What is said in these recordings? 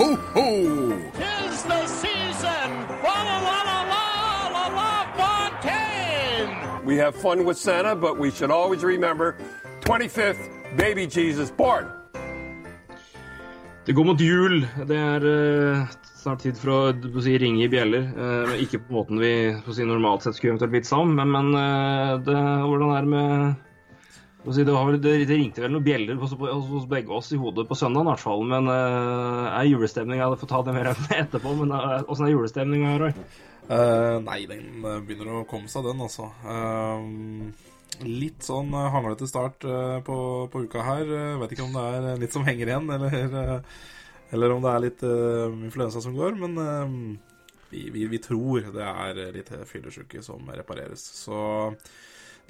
ho, ho! Tis the season! La, la, la la la Fontaine! We have fun with Santa, but we should always remember 25th, baby Jesus born. Det går mot jul. Det er uh, snart tid for å si, ringe i bjeller. Uh, ikke på måten vi si, normalt sett skulle eventuelt blitt sammen, Men, men uh, det, hvordan er det med det, vel, det, ringte vel noen bjeller hos, begge oss i hodet på søndag, i hvert fall. Men uh, er julestemninga Jeg får ta det mer etterpå. Men åssen er julestemninga, Roy? Uh, nei, den begynner å komme seg, den, altså. Uh, litt sånn hanglete start uh, på, på, uka her. vet ikke om det er litt som henger igjen, eller, eller om det er litt influensa som går. Men vi, vi, vi, tror det er litt fyllesyke som repareres. Så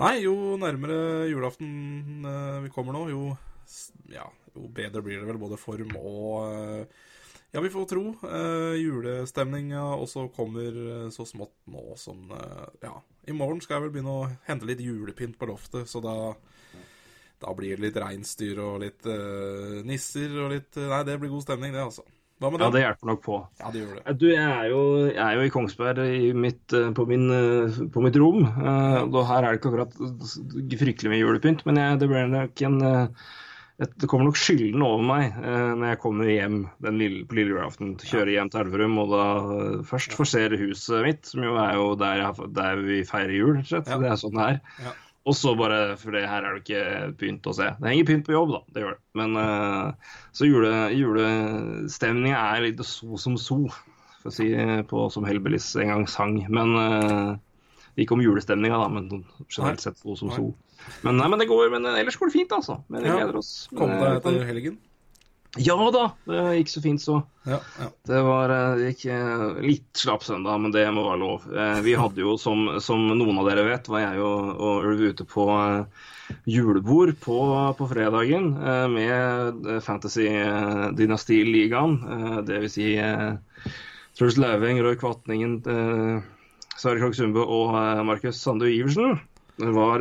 Nei, jo nærmere julaften vi kommer nå, jo, ja, jo bedre blir det vel både form og ja, vi får tro. Uh, julestemninga også kommer så smått nå som uh, Ja, i morgen skal jeg vel begynne å hente litt julepynt på loftet, så da, da blir det litt reinsdyr og litt uh, nisser og litt Nei, det blir god stemning, det, altså. Hva med det? Ja, det hjelper nok på. Ja, det gjør det. Du, jeg er jo, jeg er jo i Kongsberg i mitt, på, min, på, mitt rom. Uh, her er det ikke akkurat fryktelig mye julepynt, men jeg, det blir nok en det kommer nok skylden over meg eh, når jeg kommer hjem den lille, på lille julaften. Kjører hjem til Elverum og da først forserer huset mitt, som jo er jo der, jeg, der vi feirer jul, rett og slett. Ja. Det er sånn det er. Ja. Og så bare, for det her er det ikke pynt å se. Det henger pynt på jobb, da. Det gjør det. Men uh, så jule, julestemninga er litt so som so, for å si på som Hellbillies en gang sang. Men uh, ikke om julestemninga, da, men generelt sett so som so. Men, nei, men det går, men ellers går det fint, altså. Men vi gleder oss. Kom deg etter helgen? Ja da, det gikk så fint så. Ja, ja. Det var det gikk litt slapp søndag, men det må være lov. Vi hadde jo, som, som noen av dere vet, var jeg og, og Ulv ute på julebord på, på fredagen med Fantasy-dynastiligaen. Det vil si Truls Lauveng, Roy Kvatningen, Sverre Krogh Sundbø og Markus Sandu Iversen. Det var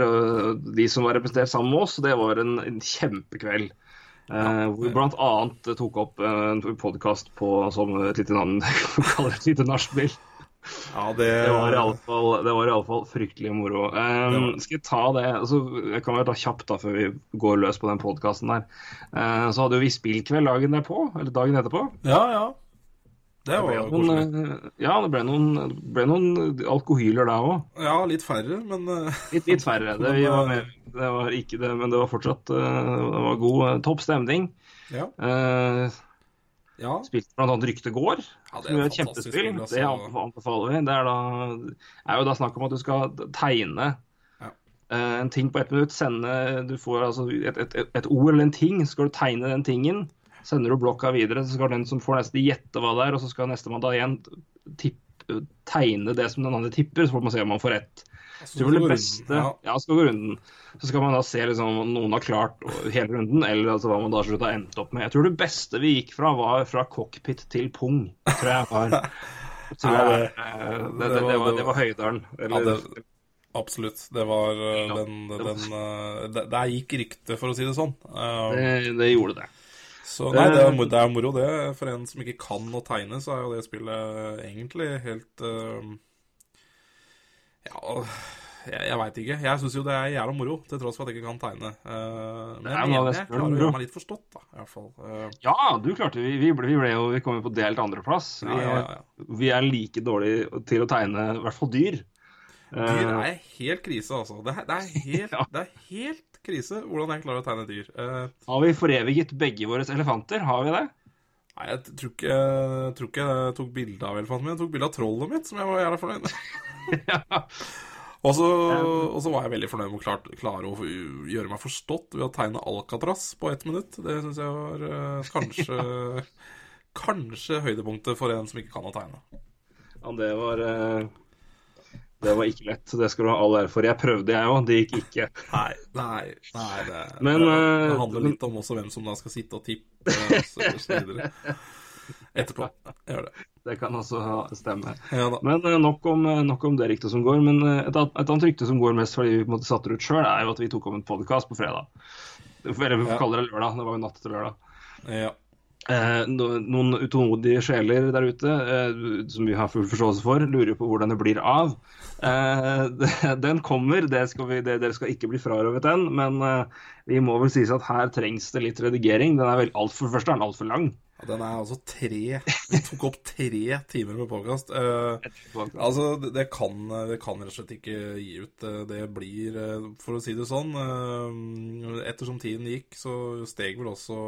de som var representert sammen med oss. Det var en, en kjempekveld. Uh, hvor vi bl.a. tok opp uh, en podkast som et lite navn kaller et lite nachspiel. Ja, det... det var iallfall fryktelig moro. Um, skal jeg ta det altså, Jeg kan vel ta kjapt da før vi går løs på den podkasten der. Uh, så hadde jo vi spillkveld dagen derpå, eller dagen etterpå. Ja, ja. Det var det noen, Ja, det ble noen, ble noen alkohyler da òg. Ja, litt færre, men Litt, litt færre. Det, var med, det, var ikke det, men det var fortsatt det var god, topp stemning. Ja. Eh, ja. Spilte annet Rykte gård, ja, som er et kjempespill. Altså. Det anbefaler vi. Det er, da, er jo da snakk om at du skal tegne ja. en ting på ett minutt. Sende Du får altså et, et, et, et ord eller en ting, så skal du tegne den tingen. Sender du blokka videre, så skal den som får neste gjette hva det er, og så skal nestemann da igjen tippe, tegne det som den andre tipper, så får man se om man får rett. Så det beste, ja. ja, skal gå runden. Så skal man da se liksom, om noen har klart hele runden, eller altså, hva man da slutt har endt opp med. Jeg tror det beste vi gikk fra, var fra cockpit til pung, tror jeg var. Så det, det, det, det, var, det var høydalen. Eller, ja, Absolutt. Det var den, den, Der gikk ryktet, for å si det sånn. det, gjorde det. Så nei, det er, det er, moro, det. For en som ikke kan å tegne, så er jo det spillet egentlig helt uh, Ja, jeg, jeg veit ikke. Jeg syns jo det er jævla moro, til tross for at jeg ikke kan tegne. Uh, men jeg mener jeg klarer å gjøre meg litt forstått, da, i hvert fall. Uh, ja, du klarte vi, vi, ble, vi ble jo Vi kom jo på delt andreplass. Vi, ja, ja, ja, vi er like dårlige til å tegne i hvert fall dyr. Dyr er helt krise, altså. Det, det, er, helt, det er helt krise hvordan jeg klarer å tegne dyr. Uh, har vi foreviget begge våre elefanter? Har vi det? Nei, jeg tror ikke, jeg tror ikke jeg tok bilde av elefanten min. Jeg tok bilde av trollet mitt, som jeg var jævla fornøyd med. ja. Og så, og så var jeg veldig fornøyd med å klare, klare å gjøre meg forstått ved å tegne Alcatraz på ett minutt. Det syns jeg var uh, kanskje, kanskje høydepunktet for en som ikke kan å tegne. Ja, det var uh, Det var ikke lett. Det skal du ha all ære for. Jeg prøvde, jeg òg. Det gikk ikke. Nei, nei, nei det, men, det, uh, det handler litt om også hvem som da skal sitte og tippe videre. Etterpå. Gjør det. Det kan også stemme. Ja, men uh, nok, om, nok, om, det ryktet som går. Men et, et, annet rykte som går mest fordi vi på en måte satte det ut sjøl, er jo at vi tok om en podkast på fredag. Eller vi ja. kalle det lørdag. Det var jo natt til lørdag. Ja. Eh, noen utålmodige sjeler der ute, eh, som vi har full forståelse for, lurer på hvordan det blir av. Eh, den kommer, det skal vi, det, dere skal ikke bli frarøvet den. Men eh, vi må vel sies at her trengs det litt redigering. Den er vel alt for først er den altfor lang. Ja, den er altså tre Vi tok opp tre timer med påkast. altså, det, det, kan, det kan rett og slett ikke gi ut. Det blir, for å si det sånn Ettersom tiden gikk, så steg vel også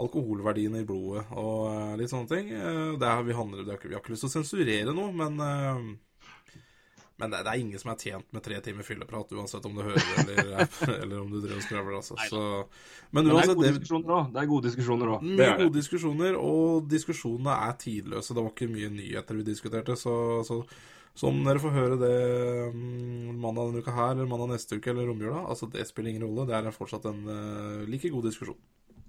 alkoholverdiene i blodet og uh, litt sånne ting. Uh, det er, vi, handler, det er, vi, har ikke lyst til å sensurere noe, men, uh, men det, det, er ingen som er tjent med tre timer fylleprat, uansett om du hører eller, eller om du driver og skravler. Altså. Så, men, men det er. Det er gode diskusjoner òg. Mye gode diskusjoner, og diskusjonene er tidløse. Det var ikke mye nyheter vi diskuterte, så, så som dere får høre det um, mandag denne uka her, eller mandag neste uke eller romjula, altså det spiller ingen rolle. Det er fortsatt en uh, like god diskusjon.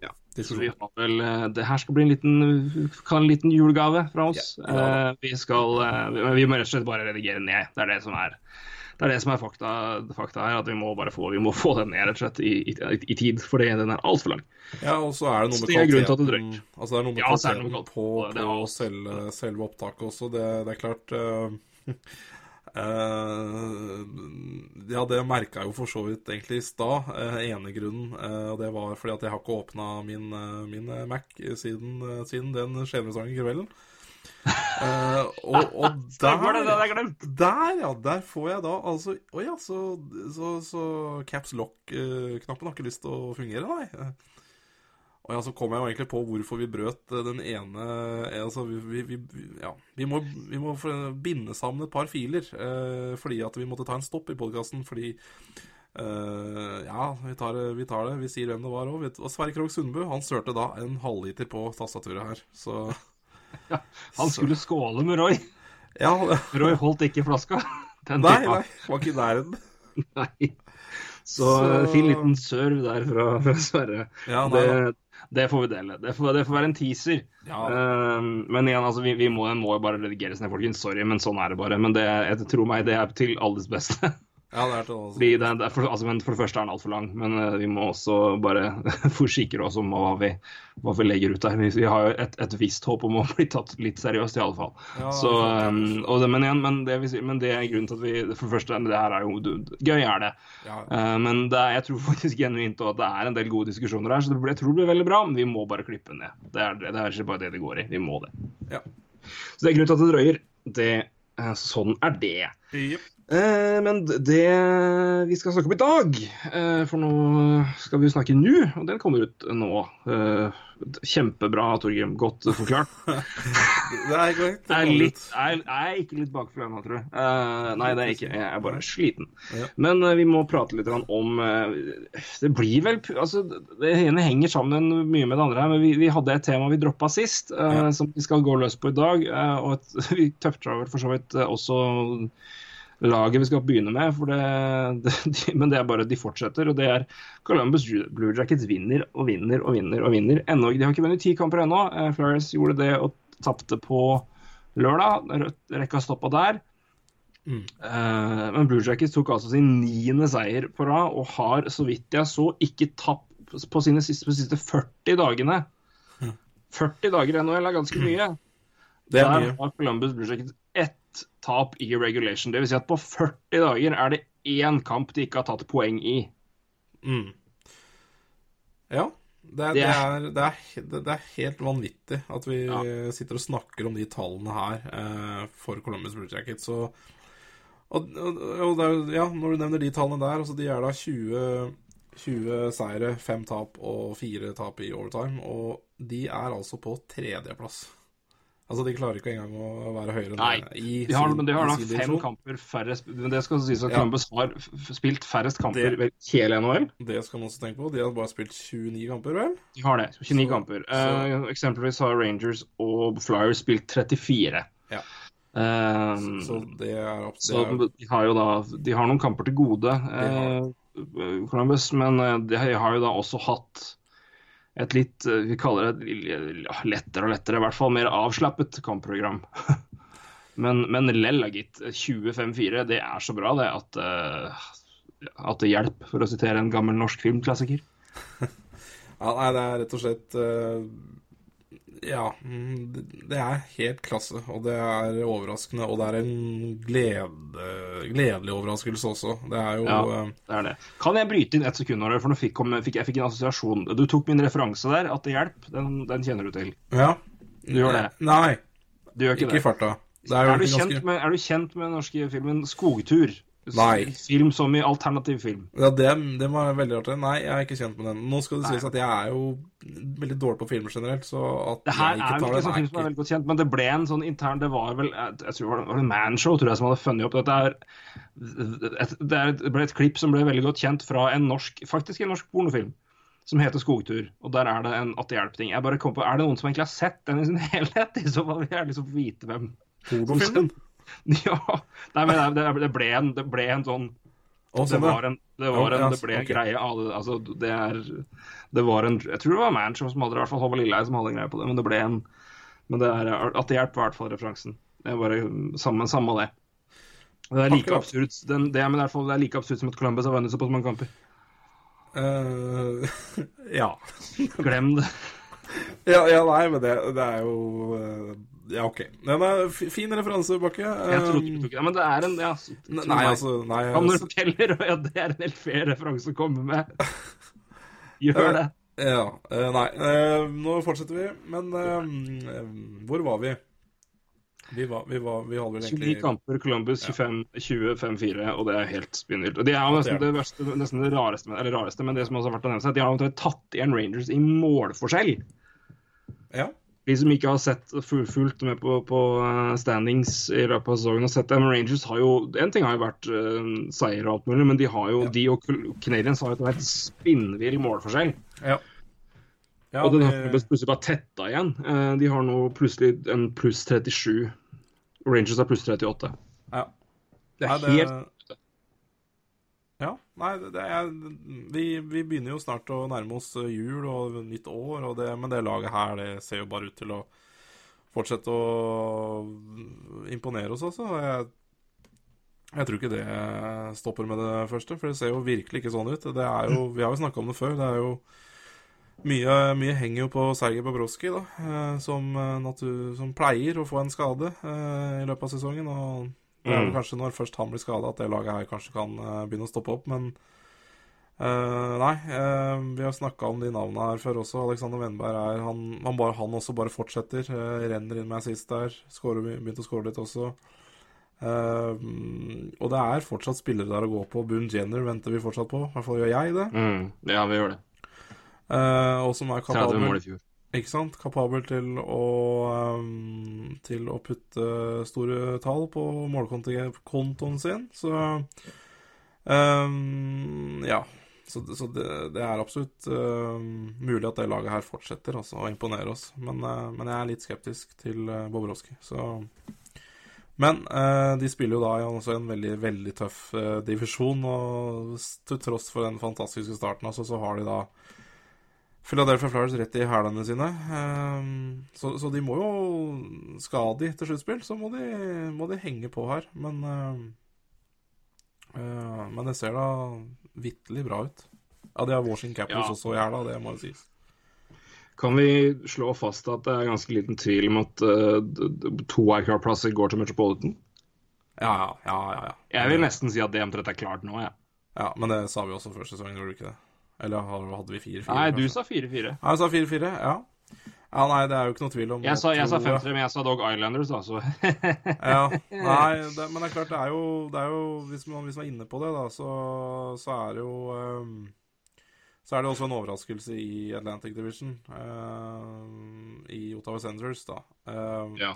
Ja. Så vi har vel, eh, det her skal bli en liten, en liten julegave fra oss. Ja, ja. Uh, vi, skal, uh, vi må rett og slett bare redigere ned. Det er det som er, det er, det som er fakta, fakta, her. At vi må bare få, vi må få den ned rett og slett i, i, i tid, fordi den er altfor lang. Ja, og så er det noe med kvaliteten altså det er noe med kvaliteten på, på selve, selve, opptaket også. Det, det er klart Uh, ja, det merka jeg jo for så vidt egentlig i stad. Uh, ene grunnen. Uh, og det var fordi at jeg har ikke åpna min, min, Mac siden, siden den i kvelden. og, og der, der, ja, der får jeg da altså Å ja, så, så, så caps lock-knappen har ikke lyst til å fungere, nei. Og ja, så kom jeg jo egentlig på hvorfor vi brøt eh, den ene eh, Altså, vi, vi, ja, vi må, vi må binde sammen et par filer. Eh, fordi at vi måtte ta en stopp i podkasten. Fordi eh, Ja, vi tar, vi tar, det. Vi sier hvem det var òg. Og Sverre Krogh Sundbø han sørte da en halvliter på tastaturet her. Så ja, Han skulle skåle med Roy. Ja, Roy holdt ikke flaska. Den nei, nei, var ikke i nærheten. Nei. Så, så... fin liten serve der fra, fra Sverre. Ja, nei, det, det får vi dele. Det får, det får være en teaser. Ja. Uh, men igjen, altså, vi, vi må, må, bare redigeres ned, folkens. Sorry, men sånn er det bare. Men det, jeg tror meg, det er til alles beste. Ja, det er til Fordi det, det for, altså, men for det første er den altfor lang, men uh, vi må også bare forsikre oss om hva vi, hva vi legger ut der. Vi, vi har jo et, et, visst håp om å bli tatt litt seriøst, i alle fall. Ja, så, um, det, men igjen, men det, men det, er grunnen til at vi For det første, det her er jo du, gøy, er det. Ja. Uh, men er, jeg tror faktisk genuint at det er en del gode diskusjoner her, så jeg tror det blir veldig bra. Men vi må bare klippe ned. Det er, det er ikke bare det det går i. Vi må det. Ja. Så det er grunnen til at det drøyer. Det, uh, sånn er det. Yep. Eh, men det vi skal snakke om i dag, eh, for nå skal vi snakke nå, og den kommer ut nå. Eh, kjempebra, Torgrim. Godt forklart. det er korrekt. Jeg er, litt, er, er ikke litt bakfull ennå, tror jeg. nei, det er ikke. Jeg er bare sliten. Ja. Men vi må prate litt om Det blir vel altså, Det ene henger sammen mye med det andre her, men vi, vi hadde et tema vi droppa sist, ja. som vi skal gå løs på i dag. og et, vi tøfter over for så vidt også laget vi skal begynne med. Det, det, de, men det er bare de fortsetter. og det er Columbus Blue Jackets vinner og vinner og vinner. og vinner. Ennå, de har ikke vunnet ti kamper ennå. Eh, Flyers gjorde det og tapte på lørdag. Rekka stoppa der. Mm. Uh, men Blue Jackets tok altså sin niende seier på rad og har, så vidt jeg så, ikke tapt på sine siste, på siste 40 dagene. 40 dager i NHL er ganske mye. Det er mye. Der har Columbus Blue Jackets ett tap i regulation. Dvs. Si at på 40 dager er det én kamp de ikke har tatt poeng i. Mm. Ja. Det er, det, er, det, er, det er, helt vanvittig at vi ja. sitter og snakker om de tallene her eh, for Columbus Blue Jackets. Og, og, og ja, når du nevner de tallene der, altså de er da 20, 20 seire, 5 tap og 4 tap i overtime. Og de er altså på tredjeplass. Altså, De klarer ikke engang å være høyere enn Nei, det. I de har, men de har da fem kamper færre Men det skal sies at ja. Columbus har spilt færrest kamper det, hele NHL. Det skal man også tenke på. De har bare spilt 29 kamper, vel? De har det. 29 så, kamper. Så. Uh, eksempelvis har Rangers og Flyers spilt 34. Ja. Um, så, det er, det så de har jo da De har noen kamper til gode, uh, Columbus, men de har jo da også hatt et litt eh, Vi kaller det lettere og lettere, i hvert fall mer avslappet kampprogram. men, men lell, gitt. 25-4, det er så bra, det, at, uh, at det hjelper, for å sitere en gammel norsk filmklassiker. ja, nei, det er rett og slett uh, Ja, mm, det- det er helt klasse, og det er overraskende. Og det er en glede, gledelig overraskelse også. Det er jo Ja. eh, Det er det. Kan jeg bryte inn ett sekund, for nå fikk, fikk, jeg fikk en assosiasjon. Du tok min referanse der, at det hjelper. Den, den kjenner du til. Ja. Du gjør det. Nei, Du gjør ikke, ikke i farta. Det er Er du, ganske med, er du kjent med den norske filmen 'Skogtur'? Nei. Film som i alternativ film. Ja, det, det var veldig artig. Nei, jeg er ikke kjent med den. Nå skal det sies at jeg er jo veldig dårlig på filmer generelt, så at Det her jeg er ikke jo tar ikke sånn film som er veldig godt kjent, men det ble en sånn intern Det var vel Jeg tror det var- var Manshow tror jeg, som hadde funnet opp dette. Er, et, det, er, det ble et klipp som ble veldig godt kjent fra en norsk faktisk en norsk pornofilm som heter 'Skogtur'. Og der er det en At det hjelper-ting. Jeg bare kom på, Er det noen som egentlig har sett den i sin helhet? I så fall vil jeg liksom vite hvem. pornofilmen. Ja. Nei, men det, det, ble en, det ble en sånn det sånn, var en, det var en, det ble en greie det. Altså, det er Det var en Jeg tror det var Manshow som hadde det, i hvert fall Håvard Lilleheie som hadde en greie på det, men det ble en Men det er At det hjelper, i hvert fall referansen. Det er bare samme, samme det. Det er like absurd den, det, men i hvert fall, det er like absurd som at Columbus har vunnet såpass mange kamper. Uh, ja. Glem det. ja. Ja, nei, men det, det er jo eh, Ja, OK. Den er fin referanse, Bakke. Jeg trodde Um, du tok det. Men det er en ja, Nei, nei, altså nei, Kan du altså, fortelle at det er en helt fair referanse å komme med? Gjør det. Ja. eh, nei, eh, nå fortsetter vi. Men eh, eh, hvor var vi? Vi var, vi var Vi hadde vel 29 kamper, Columbus 25, 20-5-4, og det er helt spinnvilt. Det er jo nesten det, verste, nesten det rareste, eller rareste, men det som også har vært å nevne seg, at de har omtrent tatt igjen Rangers i målforskjell. Ja. De som ikke har sett fullfullt med på, på eh, standings i løpet av sesongen, har sett det. Men Rangers har jo En ting har jo vært uh, seier og alt mulig, men de har jo, de og Canadians har jo et helt spinnvill målforskjell. Ja. ja og den har det- plutselig bare tetta igjen. Uh, de har nå plutselig en pluss 37. Rangers har pluss 38. ja. Det er helt Ja, nei, er vi, vi begynner jo snart å nærme oss eh, jul og nytt år, og det, men det laget her det ser jo bare ut til å fortsette å imponere oss, altså. Jeg, jeg tror ikke det stopper med det første, for det ser jo virkelig ikke sånn ut. Det er jo, vi har jo snakka om det før. det er jo mye, mye henger jo på Sergej Bobrovskij, da, eh, som, eh, natur, som pleier å få en skade eh, i løpet av sesongen. og Mm. kanskje når først han blir skada at det laget her kanskje kan eh, begynne å stoppe opp, men Uh, Nei, uh, vi har snakka om de navnene her før også. Alexander Wenberg er han, han, bare, han også bare fortsetter. Uh, renner inn med assist der. Skårer, begynt å skåre litt også. Og det er fortsatt spillere der å gå på. Boone Jenner venter vi fortsatt på. I hvert fall gjør jeg det. mm, Ja, vi gjør det. Og som er 30 mål kapabel. Ikke sant? Kapabel til å um, Til å putte store tall på målkontoen sin. Så um, Ja. Så, så det, det er absolutt uh, mulig at det laget her fortsetter altså, å imponere oss. Men, uh, men jeg er litt skeptisk til uh, Bobrovskij, så Men uh, de spiller jo da i også en veldig, veldig tøff eh, divisjon, og til tross for den fantastiske starten, altså, så har de da Philadelphia Flyers rett i hælene sine. Ehm, så, så de må jo Skal de til sluttspill, så må de, må de henge på her. Men ehm, eh, Men det ser da vitterlig bra ut. Ja, de har Washington Capitals Ja. også i hæla, det må jo sies. Kan vi slå fast at det er ganske liten tvil om at uh, to wildcard-plasser går til Metropolitan? Ja, ja, ja. ja, ja. Jeg vil nesten si at det omtrent er klart nå, jeg. ja men det sa vi også før sesongen, gjorde du ikke det? Eller hadde vi 4-4? Nei, du kanskje? sa 4-4. Ja, jeg sa 4-4, ja. Ja, nei, det er jo ikke noe tvil om Jeg sa, jeg sa 5-3, men jeg sa dog Islanders, da, så Ja, nei, det, men det er klart, det er jo, det er jo hvis, man, hvis man er inne på det, da, så, så er det jo um, Så er det også en overraskelse i Atlantic Division, um, i Ottawa Senators, da. Um, Ja.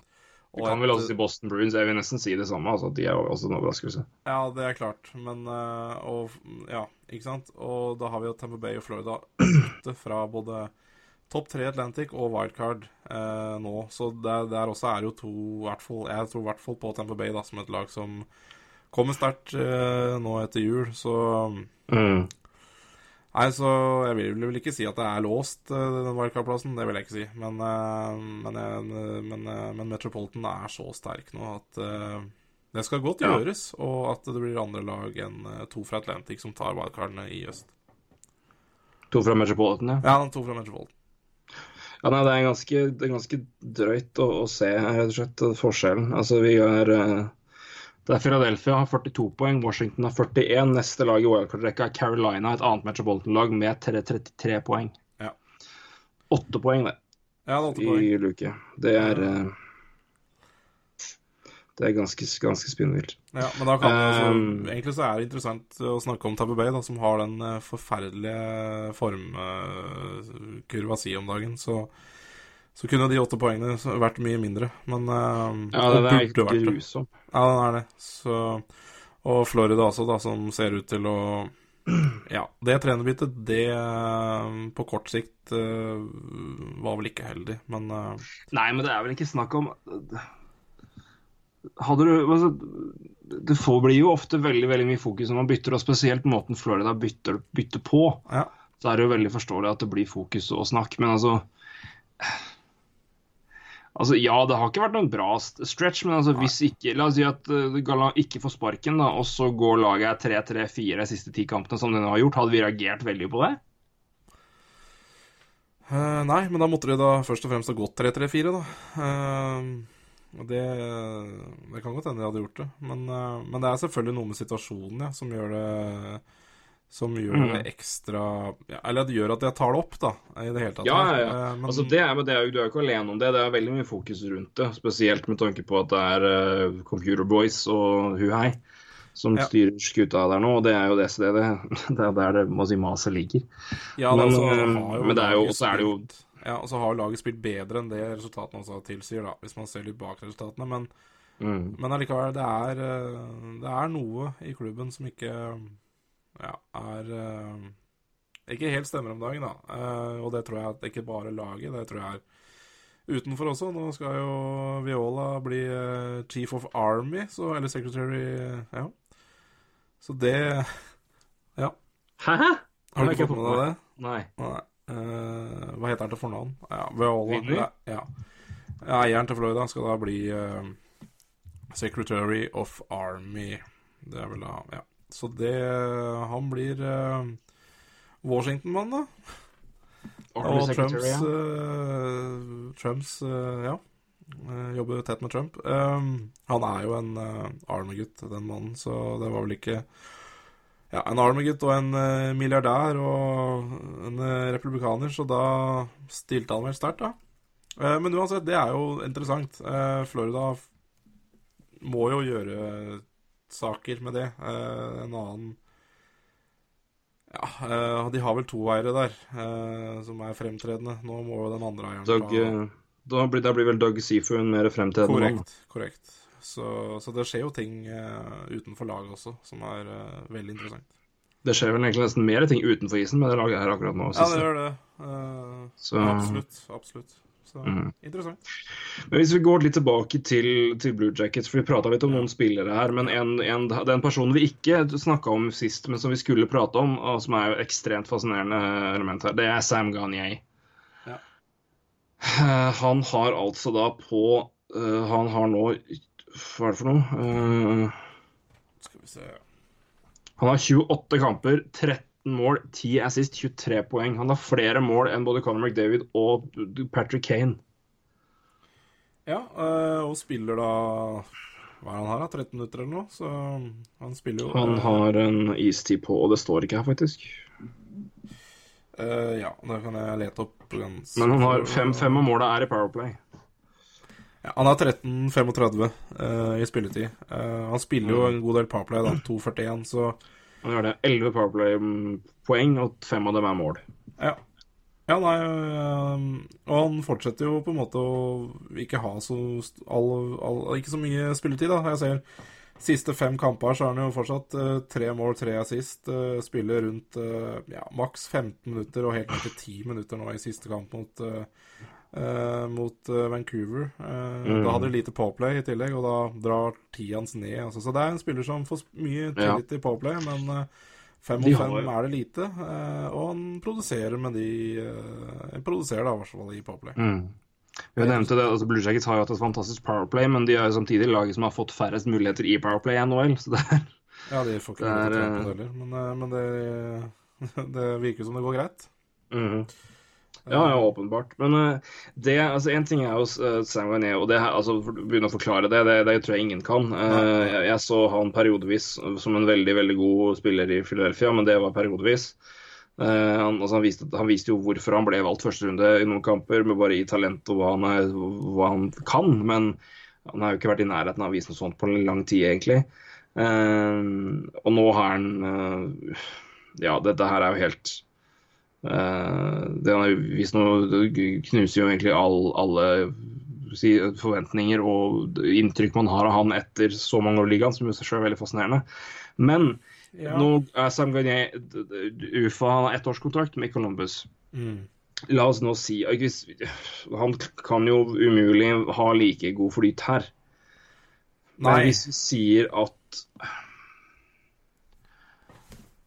Og kan vel også si Boston Bruins. Jeg vil nesten si det samme. altså De er også en overraskelse. Ja, det er klart, men eh, Og ja, ikke sant? Og da har vi jo Tampa Bay og Florida ute fra både topp tre Atlantic og wildcard eh, nå. Så der, der også er jo to i hvert fall, Jeg tror i hvert fall på Tampa Bay da, som et lag som kommer sterkt eh, nå etter jul. Så Mm. Nei, så jeg vil, vel ikke si at det er låst, eh, den wildcard-plassen. Det vil jeg ikke si. Men, eh, men, men, eh, men Metropolitan er så sterk nå at det skal godt Ja. gjøres. Og at det blir andre lag enn to fra Atlantic som tar wildcardene i øst. To fra Metropolitan, ja. Ja, to fra Metropolitan. Ja, nei, det er ganske, det er ganske drøyt å, å se rett og slett forskjellen. Altså, vi er eh, det er Philadelphia har 42 poeng, Washington har 41. Neste lag i OL-rekka er Carolina, et annet Metropolitan-lag med 33 poeng. Ja. Åtte poeng, det, Ja, det poeng. i luke. Det er ja. Det er ganske, ganske spinnvilt. Ja, men da kan vi altså, Um, Egentlig så er det interessant å snakke om Tabu Bay, da, som har den eh, forferdelige formkurva si om dagen. Så, så kunne de åtte poengene vært mye mindre. Men uh, Ja, det er det. grusom. Ja, den er det. Så, og Florida også, da, som ser ut til å Ja, det trenerbyttet, det eh, på kort sikt uh, var vel ikke heldig, men uh, Nei, men det er vel ikke snakk om Hadde du altså, Det får, blir jo ofte veldig veldig mye fokus når man bytter, og spesielt måten Florida bytter, bytter på. ja. Så er det jo veldig forståelig at det blir fokus og snakk, men altså Altså, Ja, det har ikke vært noen bra stretch, men altså, hvis ikke La oss si at uh, Galan ikke får sparken, da, og så går laget 3-3-4 de siste ti kampene, som de nå har gjort. Hadde vi reagert veldig på det? Uh, nei, men da måtte de da først og fremst ha gått 3-3-4, da. Uh, det, det kan godt hende de hadde gjort det. Men, uh, men det er selvfølgelig noe med situasjonen ja, som gjør det Som gjør Mm. det ekstra ja, Eller det gjør at jeg tar det opp, da, i det hele tatt. Ja, ja, ja. Eh, men, Altså, det er, men det er jo, du er jo ikke alene om det. Det er veldig mye fokus rundt det. Spesielt med tanke på at det er uh, Computer Boys og Huhei som Ja. styrer skuta der nå. Og det er jo det stedet. Det er der det må si maset ligger. ja, men, altså, men det er jo- også er det jo- Ja, og så har laget spilt bedre enn det resultatene også tilsier, da, hvis man ser litt bak resultatene. Men, Mm. men allikevel, det er, det er noe i klubben som ikke ja, er uh, Ikke helt stemmer om dagen, da. Uh, og det tror jeg at ikke bare laget, det tror jeg er utenfor også. Nå skal jo Viola bli uh, chief of army, så, eller secretary Ja. Så det Ja. Hæ? Har du ikke fått med deg det? Nei. Nei. Hva heter han til fornavn? Ja, Viola. Ja, ja. Eieren til Florida skal da bli Secretary of Army. Det er vel da Ja. Så det Han blir uh, Washington-mann, da. Og Trumps, eh, Trumps uh, Ja. eh, jobber tett med Trump. Um, han er jo en uh, Army-gutt, den mannen, så det var vel ikke ja, en Army-gutt og en uh, milliardær og en eh, republikaner, så da stilte han vel sterkt, da. Eh, men uansett, det er jo interessant. Eh, Florida må jo gjøre saker med det. Eh, en annen Ja, eh, de har vel to eiere der eh, som er fremtredende. Nå må jo den andre eieren Doug, ta da, blir, da blir vel Doug Seafood mer fremtredende Korrekt. Korrekt. korrekt. Så, så det skjer jo ting utenfor laget også som er veldig interessant. Det skjer vel egentlig nesten mer ting utenfor isen med det laget her akkurat nå. Ja, det gjør det. Uh, Så- Absolutt. Absolutt. Så mm. interessant. Men hvis vi går litt tilbake til, til Blue Jackets, for vi prata litt om noen spillere her, men en, en, den personen vi ikke snakka om sist, men som vi skulle prate om, og som er jo ekstremt fascinerende element her, det er Sam Gagnier. Ja. Eh, Han har altså da på eh, Han har nå Hva er det for noe? Eh, Skal vi se han har 28 kamper, 13 mål, 10 assist, 23 poeng. Han har flere mål enn både Conor McDavid og Patrick Kane. Ja, eh, og spiller da Hva er han her, da? 13 minutter eller noe? Så han spiller jo Han eh, har en istid på, og det står ikke her, faktisk. Uh, Ja, da kan jeg lete opp ganske Men han har 5-5, og målet er i Powerplay. Ja, han har 13-35 uh, i spilletid. Uh, han spiller jo en god del powerplay, da. 2,41, så Han gjør det. Elleve Powerplay-poeng, og fem av dem er mål. Ja. Ja, nei Og han fortsetter jo på en måte å ikke ha så all, all, Ikke så mye spilletid, da. Jeg ser siste fem kamper så har han jo fortsatt øh, tre mål, tre assist. øh, spiller rundt øh, ja, maks 15 minutter og helt ned til 10 minutter nå i siste kamp mot øh, mot øh, Vancouver. Eh, Mm. Da hadde de lite påplay i tillegg, og da drar tida hans ned. Altså. Så det er en spiller som får mye tillit i påplay, men øh, Fem har fem er det lite, eh, og han produserer med de eh, Produserer da, i hvert fall i Powerplay. Mm. Vi nevnte det, altså Blue Jackets har jo hatt et fantastisk Powerplay, men de er jo samtidig laget som har fått færrest muligheter i Powerplay i NHL. Så det er Ja, de får ikke Det er, på det heller, men, eh, men det, det virker som det går greit. Mhm. Ja, ja, åpenbart. Men uh, det, altså, en ting er jo uh, Sam Garnier, og det, altså, for begynne å forklare det, det, det tror jeg ingen kan. Uh, jeg, jeg, så han periodevis som en veldig veldig god spiller i Philadelphia, men det var periodevis. Han, altså, han, viste, han, viste, jo hvorfor han ble valgt første runde i noen kamper, med bare i talent og hva han, er, hva han kan. Men han har jo ikke vært i nærheten av å vise noe sånt på en lang tid, egentlig. og nå har han Ja, dette her er jo helt Det han har vist nå, knuser jo egentlig all, alle si, forventninger og inntrykk man har av han etter så mange år i ligaen, som i seg selv er veldig fascinerende. Men ja. nå er Sam Gagné UFA han har ettårskontrakt med Columbus. Mm. La oss nå si Han kan jo umulig ha like god flyt her. Nei. Men hvis vi sier at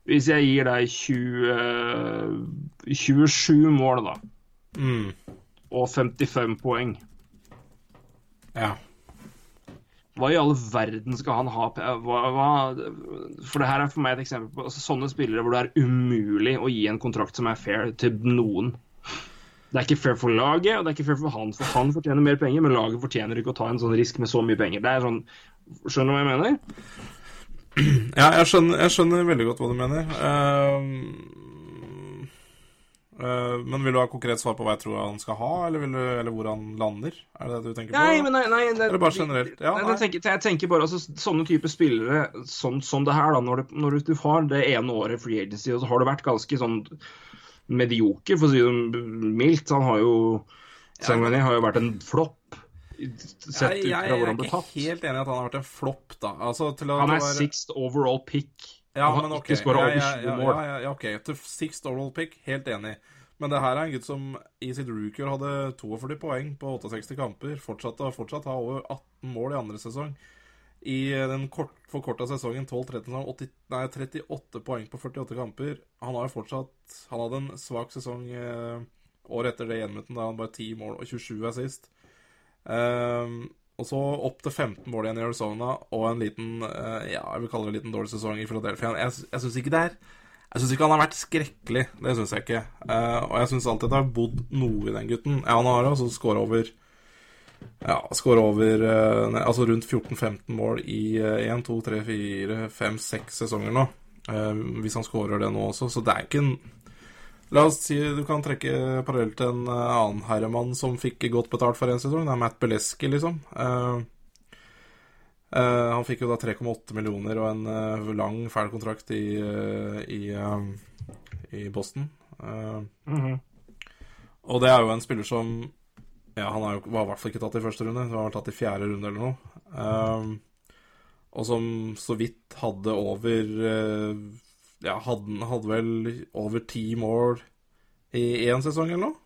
hvis jeg gir deg 20, 27 mål, da, mm. og 55 poeng Ja. Hva i all verden skal han ha hva, hva, For det her er for meg et eksempel på altså, sånne spillere hvor det er umulig å gi en kontrakt som er fair til noen. Det er ikke fair for laget, og det er ikke fair for han. For han fortjener mer penger, men laget fortjener ikke å ta en sånn risk med så mye penger. Det er sånn Skjønner du hva jeg mener? Ja, jeg skjønner, jeg skjønner, veldig godt hva du mener. Uh, uh, men vil du ha konkret svar på hva jeg tror han skal ha, eller, du, eller hvor han lander? Er det det du tenker nei, på? Men nei, nei, det, eller bare generelt? Ja, nei, jeg, tenker, jeg, tenker, bare altså, sånne typer spillere sånn, som det her, da, når, det, når, du har det ene året free agency, og så har du vært ganske sånn medioker, for å si det mildt. Han har jo Sangani har jo vært en flopp sett ut fra hvor han ble tatt. Jeg er ikke helt enig i at han har vært en flopp, da. Altså, han er være... sixth overall pick. Ja, men ok. Ja, ja, ja, ja, ok. Til sixth overall pick, helt enig. Men det her er en gutt som i sitt rookie hadde 42 poeng på 68 kamper. Fortsatt, fortsatt har over 18 mål i andre sesong. I den kort, forkorta sesongen 12-13 nei, 38 poeng på 48 kamper. Han har jo fortsatt Han hadde en svak sesong eh, året etter det gjenmøtet, da han bare 10 mål og 27 er sist. Um, og så opp til 15 mål igjen i Arizona og en liten uh, Ja, jeg vil kalle det en liten dårlig sesong i Philadelphia. Jeg, jeg syns ikke det er Jeg synes ikke han har vært skrekkelig. Det syns jeg ikke. Uh, og jeg syns alltid det har bodd noe i den gutten. Ja, han har altså skåra over ja, skåra over uh, Altså rundt 14-15 mål i 1, 2, 3, 4, 5, 6 sesonger nå. hvis han skårer det nå også. Så det er ikke en La oss si du kan trekke parallell til en uh, annen herremann som fikk godt betalt for en sesong. Det er Matt Beleski, liksom. Uh, uh, han fikk jo da 3,8 millioner og en lang, fæl kontrakt i, i, i Boston. Mm -hmm. Og det er jo en spiller som Ja, han jo, var i hvert fall ikke tatt i første runde, han var tatt i fjerde runde eller noe. og som så vidt hadde over ja, hadde, hadde vel over ti mål i én sesong eller noe.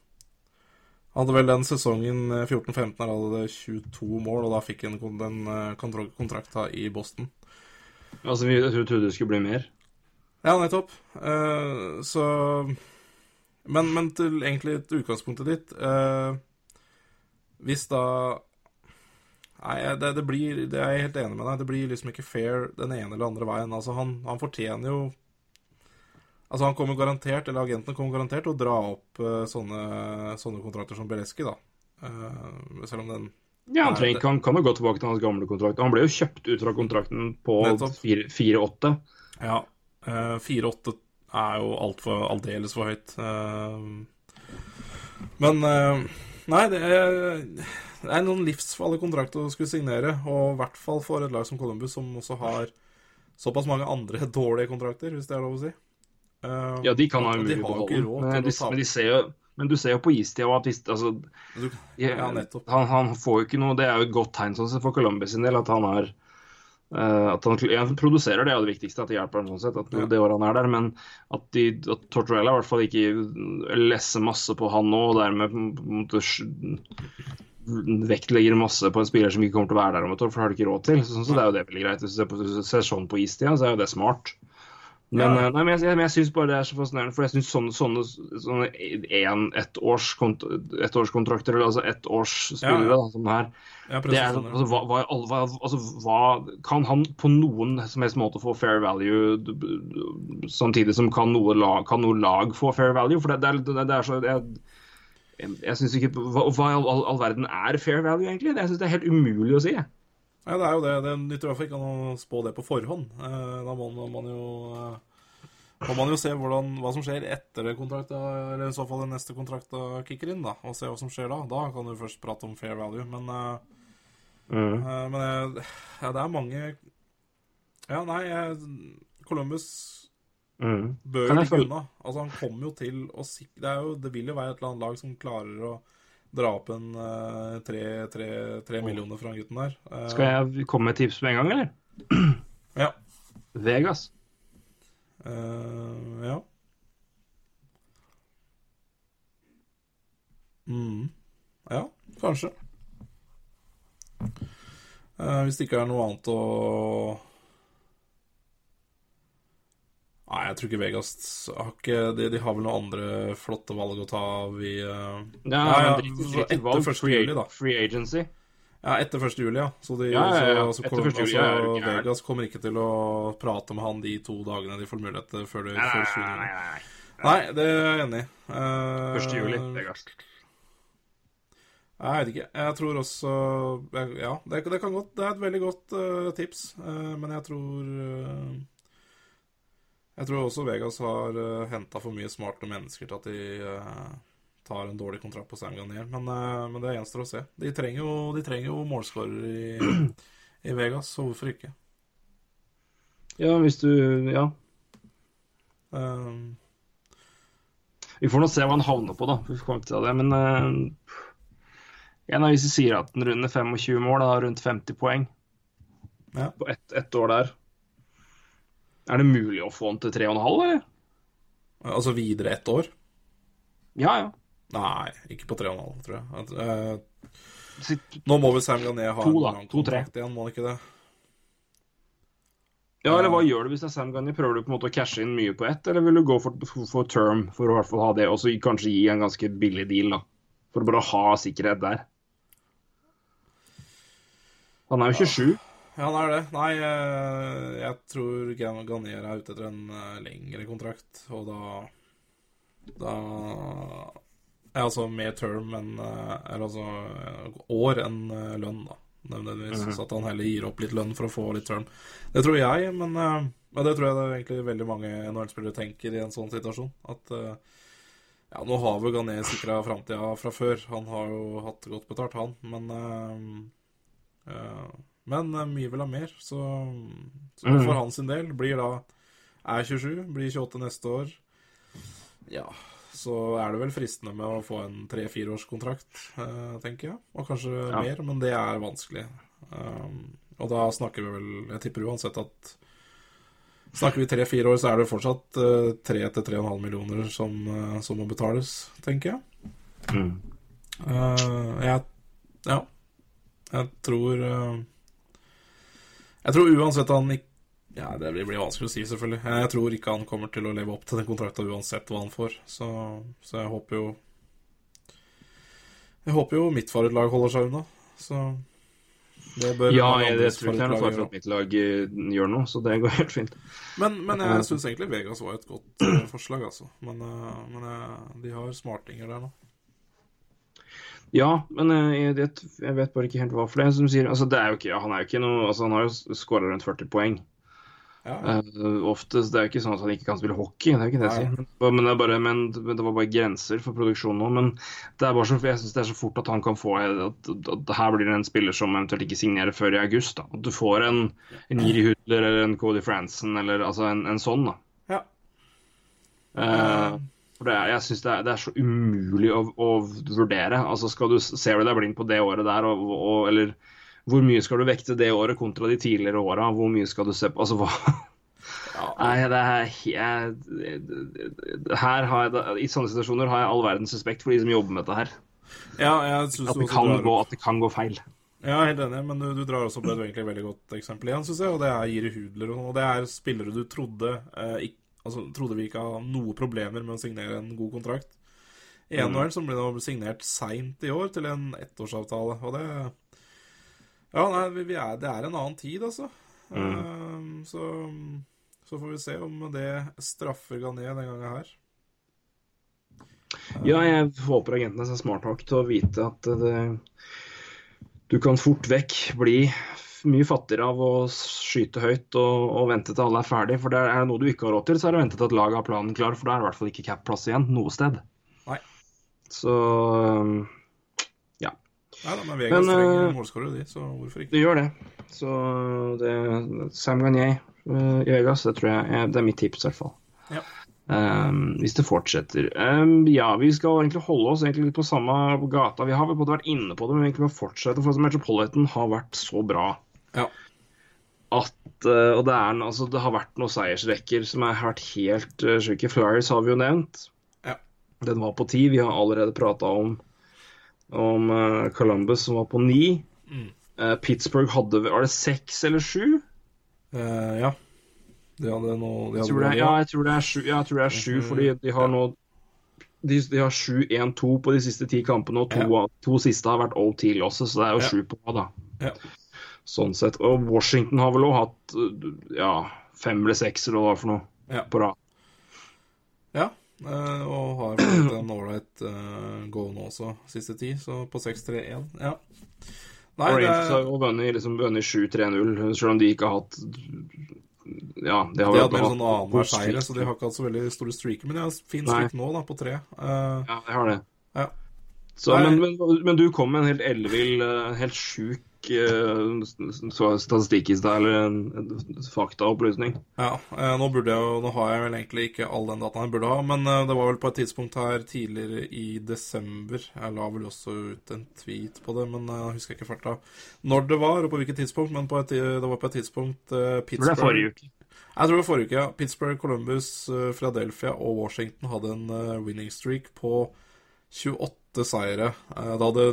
Hadde vel den sesongen 14-15 eh, her hadde det 22 mål, og da fikk han den eh, kontrakta i Boston. Altså, vi trodde det skulle bli mer? Ja, nettopp. Uh, så men, men, til egentlig til utgangspunktet ditt uh, Hvis da Nei, det, det, blir Det er jeg helt enig med deg. Det blir liksom ikke fair den ene eller andre veien. Altså, han, han fortjener jo Altså Han kommer garantert, eller Agentene kommer garantert til å dra opp uh, sånne, sånne, kontrakter som Bereski, da. Uh, selv om den Ja, han, trenger, han kan jo gå tilbake til hans gamle kontrakt. Han ble jo kjøpt ut fra kontrakten på 4-8. Ja. Uh, eh, 4-8 er jo altfor aldeles for høyt. men Nei, det er, det er noen livsfarlige kontrakter å skulle signere. Og i hvert fall for et lag som Columbus, som også har såpass mange andre dårlige kontrakter, hvis det er lov å si. Uh, ja, de kan ha umulig beholde men, de, men, de ser jo, men du ser jo på istida at hvis, altså, ja, han, han, får jo ikke noe Det er jo et godt tegn sånn for Columbus sin del at han er uh, at han, ja, produserer, det er jo det viktigste, at det hjelper ham sånn sett, at ja. det året han er der. Men at, de, at Tortorella i hvert fall ikke lesser masse på han nå, og dermed måtte, vektlegger masse på en spiller som ikke kommer til å være der om et år, for det har de ikke råd til. Så, så det er jo det veldig greit. Hvis du ser, ser sånn på istida, så er jo det smart. Men, ja. Eh, nei, men jeg, jeg, jeg syns bare det er så fascinerende, for jeg syns sånne, sånne, sånne en, ettårskontrakter, eller altså ettårsspillere ja, da, som her ja, det er, altså, hva, hva, altså, hva, Kan han på noen som helst måte få fair value, samtidig som kan noe lag, kan noe lag få fair value? For det, det, det, det er så jeg, Jeg, synes ikke Hva, hva i all, all, verden er fair value, egentlig? Jeg synes det er helt umulig å si. jeg. Nei, det er jo det. Det nytter i hvert fall ikke å spå det på forhånd. Eh, Da må man jo eh, må man jo se hvordan, hva som skjer etter det kontrakta, eller i så fall den neste kontrakta kicker inn, da. Og se hva som skjer da. Da kan du først prate om fair value. Men, eh, Mm. men ja, det er mange Ja, nei, Columbus Mm. bør ikke ligge unna. Altså, han kommer jo til å sikre det, er jo, det vil jo være et eller annet lag som klarer å dra opp en eh, tre, millioner fra gutten der. Eh, Skal jeg komme med tips med en gang, eller? Ja. Vegas. Uh, ja. Mm. Ja, kanskje. Uh, hvis det ikke er noe annet å Nei, jeg tror ikke Vegas har ikke De, de har vel noen andre flotte valg å ta av i uh, Ja, Ja, etter valg. 1. Free, juli, da. free agency. Ja, etter 1. juli, ja. Så, de, Ja, ja, så, så Etter kom- juli, altså. Vegas kommer ikke til å prate med han de to dagene de får mulighet før det før nei, 7. nei, nei, nei. Nei, det er jeg enig i. Uh, 1. juli, Vegas. Jeg vet ikke. Jeg tror også Ja, det, det kan godt Det er et veldig godt uh, tips, uh, men jeg tror eh, Jeg tror også Vegas har uh, henta for mye smarte mennesker til at de uh, tar en dårlig kontrakt på Sam Garnier. Men, uh, men det gjenstår å se. De trenger jo, de trenger jo målskårere i, i Vegas, så hvorfor ikke? Ja, hvis du Ja. Um, Vi får nå se hva han havner på, da. Vi får komme til det. Men uh, en av hvis sier at den runder 25 mål, da, rundt 50 poeng Ja. på ett ett år der Er det mulig å få den til 3,5, eller? altså videre ett år? Ja, ja. Nei, ikke på 3,5, tror jeg. Eh, nå må vel Sam Garnier ha To, en kontrakt igjen, må han ikke det? ja, eller hva gjør du hvis det er Sam Gunny? Prøver du på en måte å cashe inn mye på ett, eller vil du gå for, for, for term for å i hvert fall ha det, og så kanskje gi en ganske billig deal, da? For å bare ha sikkerhet der. Han er jo 27. Ja, han er det. Nei, eh, jeg tror Ganier er ute etter en eh, lengre kontrakt, og da Da Ja, altså mer term enn eh, Eller altså år enn lønn, da. Nødvendigvis. Så at han heller gir opp litt lønn for å få litt term. Det tror jeg, men ja, det tror jeg det er egentlig veldig mange NHL-spillere tenker i en sånn situasjon. At ja, nå har vel Gané sikra framtida fra før. Han har jo hatt godt betalt, han. Men eh, Men eh, mye vil ha mer, så, så Mhm. for hans del blir da Er 27, blir 28 neste år. Ja, så er det vel fristende med å få en tre-fireårskontrakt, uh, tenker jeg. Og kanskje Ja. mer, men det er vanskelig. Um, og da snakker vi vel Jeg tipper uansett at Snakker vi tre-fire år, så er det fortsatt uh, 3-3,5 millioner som, eh, som må betales, tenker jeg. Mm. Uh, jeg Ja. Jeg tror eh, Jeg tror uansett han ikke Ja, det blir vanskelig å si, selvfølgelig. Jeg tror ikke han kommer til å leve opp til den kontrakta uansett hva han får. Så, så jeg håper jo Jeg håper jo mitt favorittlag holder seg unna. Så det bør Ja, jeg, jeg tror ikke det er noe fare for at mitt lag eh, gjør noe, så det går helt fint. Men, men jeg syns egentlig Vegas var et godt eh, forslag, altså. Men, eh, men eh, de har smartinger der nå. Ja, men eh, jeg, jeg vet bare ikke helt hva for det. Som sier, altså, det er jo ikke, han er jo ikke noe altså, Han har jo skåra rundt 40 poeng. Ja. Uh, oftest, Det er jo ikke sånn at han ikke kan spille hockey, det er jo ikke det jeg sier. Men det, bare, men det var bare grenser for produksjonen nå. Men det er bare så, jeg synes det er så fort at han kan få at, at, at her blir det en spiller som eventuelt ikke signerer før i august. da. At du får en, en Iri Hudler eller en Cody Franson eller altså en, en sånn. da. Ja. Eh, for det er, jeg synes det er, det er så umulig å, å vurdere. Altså skal du, Ser du deg blind på det året der, og, og, eller hvor mye skal du vekte det året kontra de tidligere åra? Hvor mye skal du se på Altså hva Nei, det er jeg, Her har jeg, I sånne situasjoner har jeg all verdens respekt for de som jobber med dette her. ja, jeg synes At det gå, at det kan gå feil. Ja, helt enig, men du, du drar også opp et veldig godt eksempel igjen, syns jeg. Og det er Jiri Hudler. Og det er spillere du trodde eh, ikk- altså, trodde vi ikke hadde noe problemer med å signere en god kontrakt. I Mm. Som ble nå signert seint i år til en ettårsavtale. Og det Ja, nei, vi, vi er, det er en annen tid, altså. Mm. Eh, så, så får vi se om det straffer Gané den gangen her. Ja, jeg håper agentene er smart nok til å vite at det, du kan fort vekk bli mye fattigere av å skyte høyt og, og vente til alle er ferdig. For det er noe du ikke har råd til, så er det å vente til at laget har planen klar, for da er det i hvert fall ikke cap-plass igjen noe sted. Nei. Så ja. Nei da, men Vegas trenger eh, målskårere, de, så hvorfor ikke? det gjør det. Så det Sam Gagné uh, i Vegas, det tror jeg er, det er mitt tips, i hvert fall. Ja. Um, hvis det fortsetter. Um, ja, vi skal egentlig holde oss egentlig litt på samme gata. Vi har vel både vært inne på det, men vi egentlig bare fortsette. For Metropolitan har vært så bra Ja. at uh, Og det, er, altså, det har vært noen seiersrekker som har vært helt uh, sjuke. Flyers har vi jo nevnt. Ja. Den var på ti. Vi har allerede prata om, om uh, Columbus som var på ni. Mm. Uh, Pittsburgh hadde Var det seks eller sju? Eh, ja. De hadde noe de hadde er- ja, jeg tror det er sju, ja, jeg tror det er sju fordi de har nå de, de har 7-1-2 på de siste ti kampene, og to, Ja. to siste har vært OT-losses, så det er jo Ja. på da. Ja. Sånn sett. Og Washington har vel òg hatt uh, ja, fem eller seks eller hva det var for noe Ja. på rad. Ja, eh, og har fått en ålreit uh, go nå også, siste ti, så på 6-3-1. Ja. Nei, Og Rangers har jo vunnet liksom, 7-3-0, selv om de ikke har hatt Ja, de har de hadde en sånn annenhver seire, så de har ikke hatt så veldig store streaker. Men de har fin streak nå, da, på tre. Uh, Ja, de har det. Ja. Så, men, men, men du kom med en helt ellevill, eh, helt sjuk eh, statistikk i stad, eller en, en faktaopplysning. Ja, eh, nå burde jeg jo Nå har jeg vel egentlig ikke all den dataen jeg burde ha, men eh, det var vel på et tidspunkt her tidligere i desember Jeg la vel også ut en tweet på det, men eh, jeg husker ikke farta når det var, og på hvilket tidspunkt, men på et, det var på et tidspunkt uh, Pittsburgh det er forrige uke. Jeg tror det var forrige uke, ja. Pittsburgh, Columbus, eh, Philadelphia og Washington hadde en eh, winning streak på 28 seire. Eh, Da hadde,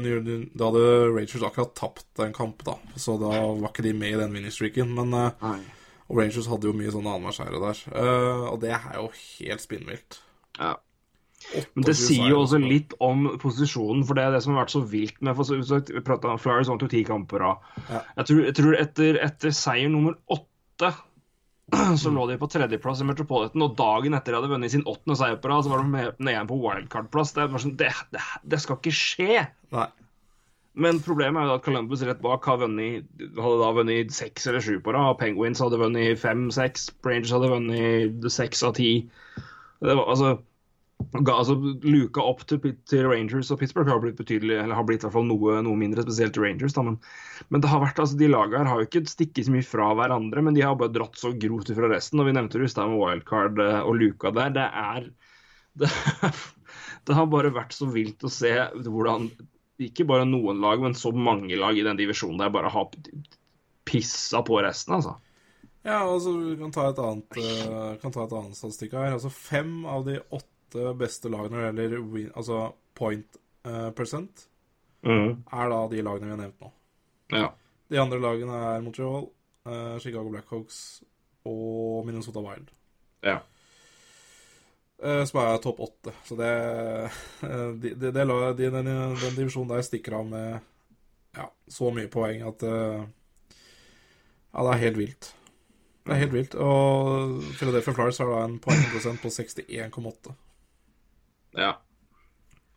da hadde Rangers akkurat tapt en kamp, da, så da var ikke de med i den winning. Men eh, Nei. og Rangers hadde jo mye sånne annenhverseire der. Eh, og det er jo helt spinnvilt. Ja. Men det sier jo også litt om posisjonen, for det er det som har vært så vilt med for, om Flyers vant jo ti kamper. Ja. Jeg tror, jeg tror etter, etter seier nummer åtte så lå de på tredjeplass i Metropolitan, og dagen etter de hadde vunnet sin åttende seier på rad, så var de nede igjen på wildcard-plass. Det, sånn, det, det, det skal ikke skje! Nei. Men problemet er jo at Columbus rett bak vunnet, hadde da vunnet seks eller sju på rad. Penguins hadde vunnet fem-seks. Rangers hadde vunnet seks av ti. Det var, altså, ga, altså, luka opp til, til Rangers og Pittsburgh har blitt betydelig, eller har blitt i hvert fall noe, noe mindre, spesielt Rangers. Da, men, men det har vært, altså, de lagene her har jo ikke stikket så mye fra hverandre, men de har bare dratt så grovt ifra resten. og Vi nevnte det med wildcard eh, og luka der. Det er det, det har bare vært så vilt å se hvordan ikke bare noen lag, men så mange lag i den divisjonen der bare har pissa på resten, altså. Ja, altså, vi kan ta et annet, eh, kan ta et annet statistikk her. Altså, fem av de åtte beste lagene når det gjelder win, altså point uh, percent, er da de lagene vi har nevnt nå. Ja. De andre lagene er Montreal, uh, Chicago Blackhawks og Minnesota Wild. ja. Uh, som er topp åtte. Så det, de, de, de, den, den divisjonen der stikker av med ja, så mye poeng at Ja, det er helt vilt. Det er helt vilt. Og Philadelphia Flyers har da en poengprosent på 61,8. Ja.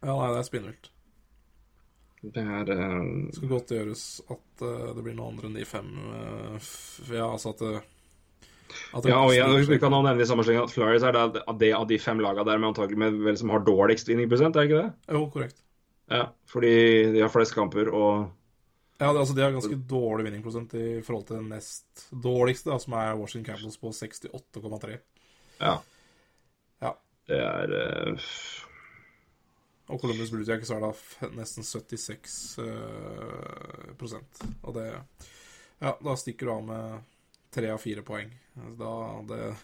Ja, nei, det er spinnvilt. Det er eh, Det skal godt gjøres at uh, det blir noe andre enn de fem uh, Ja, altså at uh, at Ja, og jeg, vi kan nå nevne i samme sleng at Flyers er det, det av de fem lagene der med antagelig med vel som har dårligst vinningprosent, er det ikke det? Jo, korrekt. Ja, fordi de har flest kamper og Ja, det, altså De har ganske dårlig vinningprosent i forhold til den nest dårligste, da, som er Washington Capitals på 68,3. Ja. Ja. Det er Og Columbus Blue Jackets er da nesten 76 uh, prosent. Og det Ja, da stikker du av med tre av fire poeng. Altså, Da, det,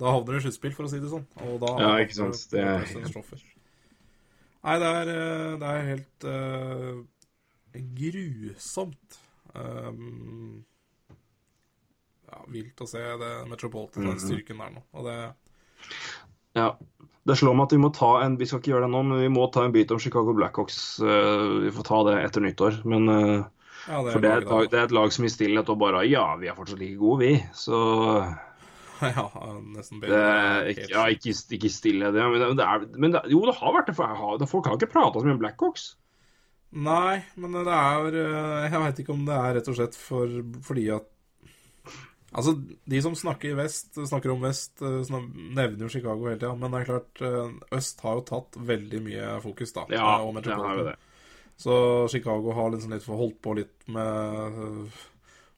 da havner du i sluttspill, for å si det sånn. Og da Ja, ikke sant. Det er- Nei, det er, eh, det er helt uh, grusomt. Um, ja, vilt å se det Metropolitan, den styrken der nå. Og det Ja. Det slår meg at vi må ta en Vi skal ikke gjøre det nå, men vi må ta en bit om Chicago Blackhawks. eh, vi får ta det etter nyttår. Men eh, Ja, det For det er, et lag, det er et lag som i stillhet og bare Ja, vi er fortsatt like gode, vi. Så ja, nesten Det er ja, ikke, ikke stille det, men, det, det er, men det, jo, det har vært det. For folk har ikke prata så mye om Blackhawks. Nei, men det er eh, Jeg veit ikke om det er rett og slett for, fordi at Altså, de som snakker i vest, snakker om vest, eh, nevner jo Chicago hele tida. Men det er klart, eh, øst har jo tatt veldig mye fokus, da. Ja, og det har jo det. Så Chicago har liksom litt holdt på litt med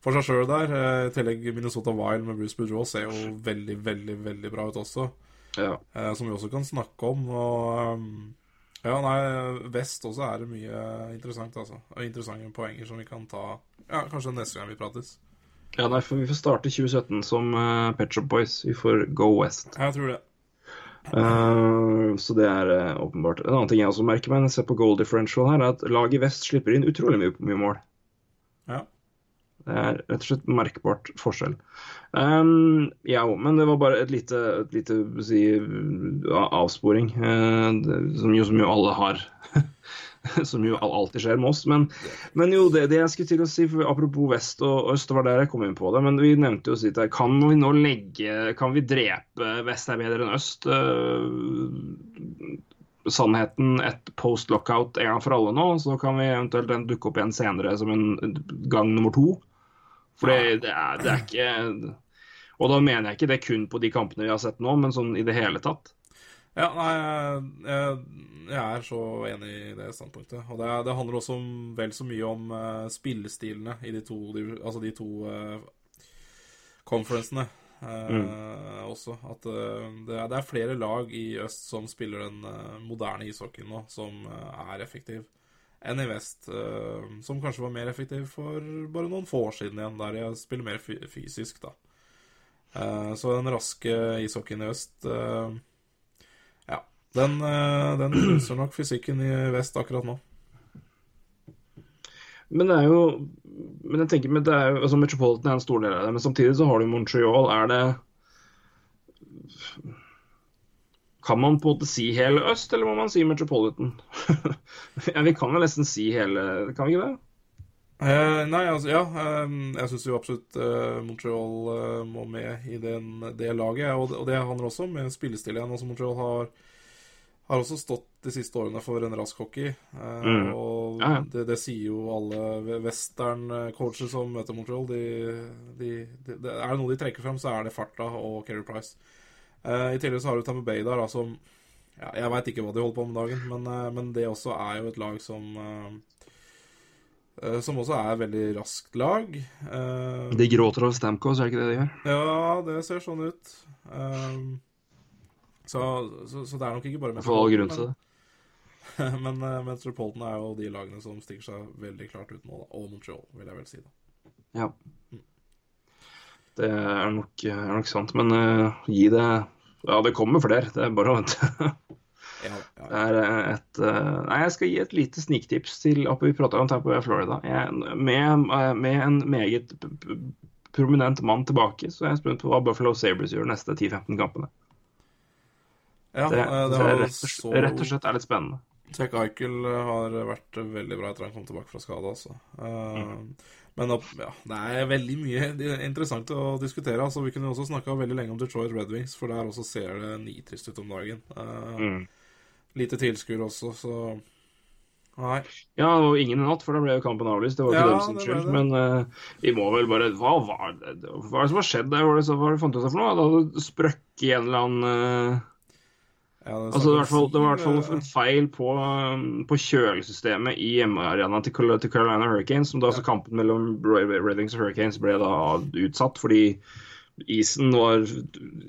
for seg sjøl der. I tillegg Minnesota Wild med Bruce Boudreau ser jo veldig, veldig veldig bra ut også. Ja. Som vi også kan snakke om. Og ja, nei, vest også er det mye interessant, altså. Og interessante poenger som vi kan ta ja, kanskje neste gang vi prates. Ja, nei, for vi får starte 2017 som uh, Pet Shop Boys. Vi får Go West. Jeg tror det. Uh, så det er uh, åpenbart. En annen ting jeg også merker meg når jeg ser på goal differential her, er at laget i vest slipper inn utrolig mye, mye mål. Ja. Det er rett og slett merkbart forskjell. Um, ja, men det var bare et lite, et lite si, avsporing, som jo, som jo alle har. som jo alltid skjer med oss. Men, men jo, det, det, jeg skulle til å si, for apropos vest og øst, var der jeg kom inn på det. Men vi nevnte jo sitt her, kan vi nå legge Kan vi drepe vest er bedre enn øst? Uh, sannheten et post lockout en gang for alle nå, så kan vi eventuelt den dukke opp igjen senere som en gang nummer to. For det, det, er, det er ikke Og da mener jeg ikke det kun på de kampene vi har sett nå, men sånn i det hele tatt. Ja, nei, jeg, jeg, er så enig i det standpunktet. Og det, det handler også om, vel så mye om uh, spillestilene i de to, de, altså de to uh, conferencene. Uh, mm. også. At det er, det, er, flere lag i øst som spiller den moderne ishockeyen nå, som er effektiv, enn i vest. som kanskje var mer effektiv for bare noen få år siden igjen, der jeg spiller mer fysisk, da. så den raske ishockeyen i øst den, eh, den knuser nok fysikken i vest akkurat nå. Men det er jo Men jeg tenker, men det er jo, altså Metropolitan er en stor del av det, men samtidig så har du Montreal. Er det Kan man på en måte si hele øst, eller må man si Metropolitan? ja, vi kan vel nesten si hele Kan vi ikke det? Eh, nei, altså, ja. Eh, jeg syns jo absolutt eh, Montreal eh, må med i den, det laget. Og, og det handler også om spillestil igjen. Altså, Montreal har har også stått de siste årene for en rask hockey. Eh, mm. Og ja, ja. Det, det, sier jo alle western-coacher som møter Montreal. De, de, de, er det noe de trekker frem, så er det farta og Keri Price. Eh, I tillegg så har du Tammy Bay der, da, som ja, Jeg veit ikke hva de holder på med om dagen, men, eh, men, det også er jo et lag som eh, eh, som også er et veldig raskt lag. De gråter over Stamkos, er det ikke det de gjør? Ja, det ser sånn ut. Um, så, så, så, det er nok ikke bare Metropolitan. Men, men uh, Metropolitan er jo de lagene som stikker seg veldig klart ut nå, da. Og Montreal, vil jeg vel si. da. Ja. Mm. Det er nok, er nok, sant. Men uh, gi det Ja, det kommer flere. Det er bare å vente. ja, ja. Det er eh, et uh, Nei, jeg skal gi et lite sniktips til Vi prata om Tampa Florida. Jeg, med, med en meget prominent mann tilbake, så er jeg spent på hva Buffalo Sabres gjør neste 10-15 kampene. Ja, det, det, det rett, og, så... rett, og slett er litt spennende. Tech Eichel har vært veldig bra etter han kom tilbake fra skade. Altså. Uh, mm. Men ja, det er veldig mye interessant å diskutere. Altså, vi kunne også snakka veldig lenge om Detroit Red Wings, for der også ser det nitrist ut om dagen. Uh, mm. Lite tilskuere også, så Nei. Ja, og ingen i natt, for da ble jo kampen avlyst. Det var ikke ja, deres skyld. Men uh, vi må vel bare Hva var det Hva er det som har skjedd der? Hva var det, hva var det fant ut av for noe? Det hadde sprøkket i en eller annen ja, det, altså, det, var i hvert fall en feil på, um, på kjølesystemet i hjemmearenaen til, til, Carolina Hurricanes. Som da ja. kampen mellom Reddings og Hurricanes ble da utsatt fordi isen var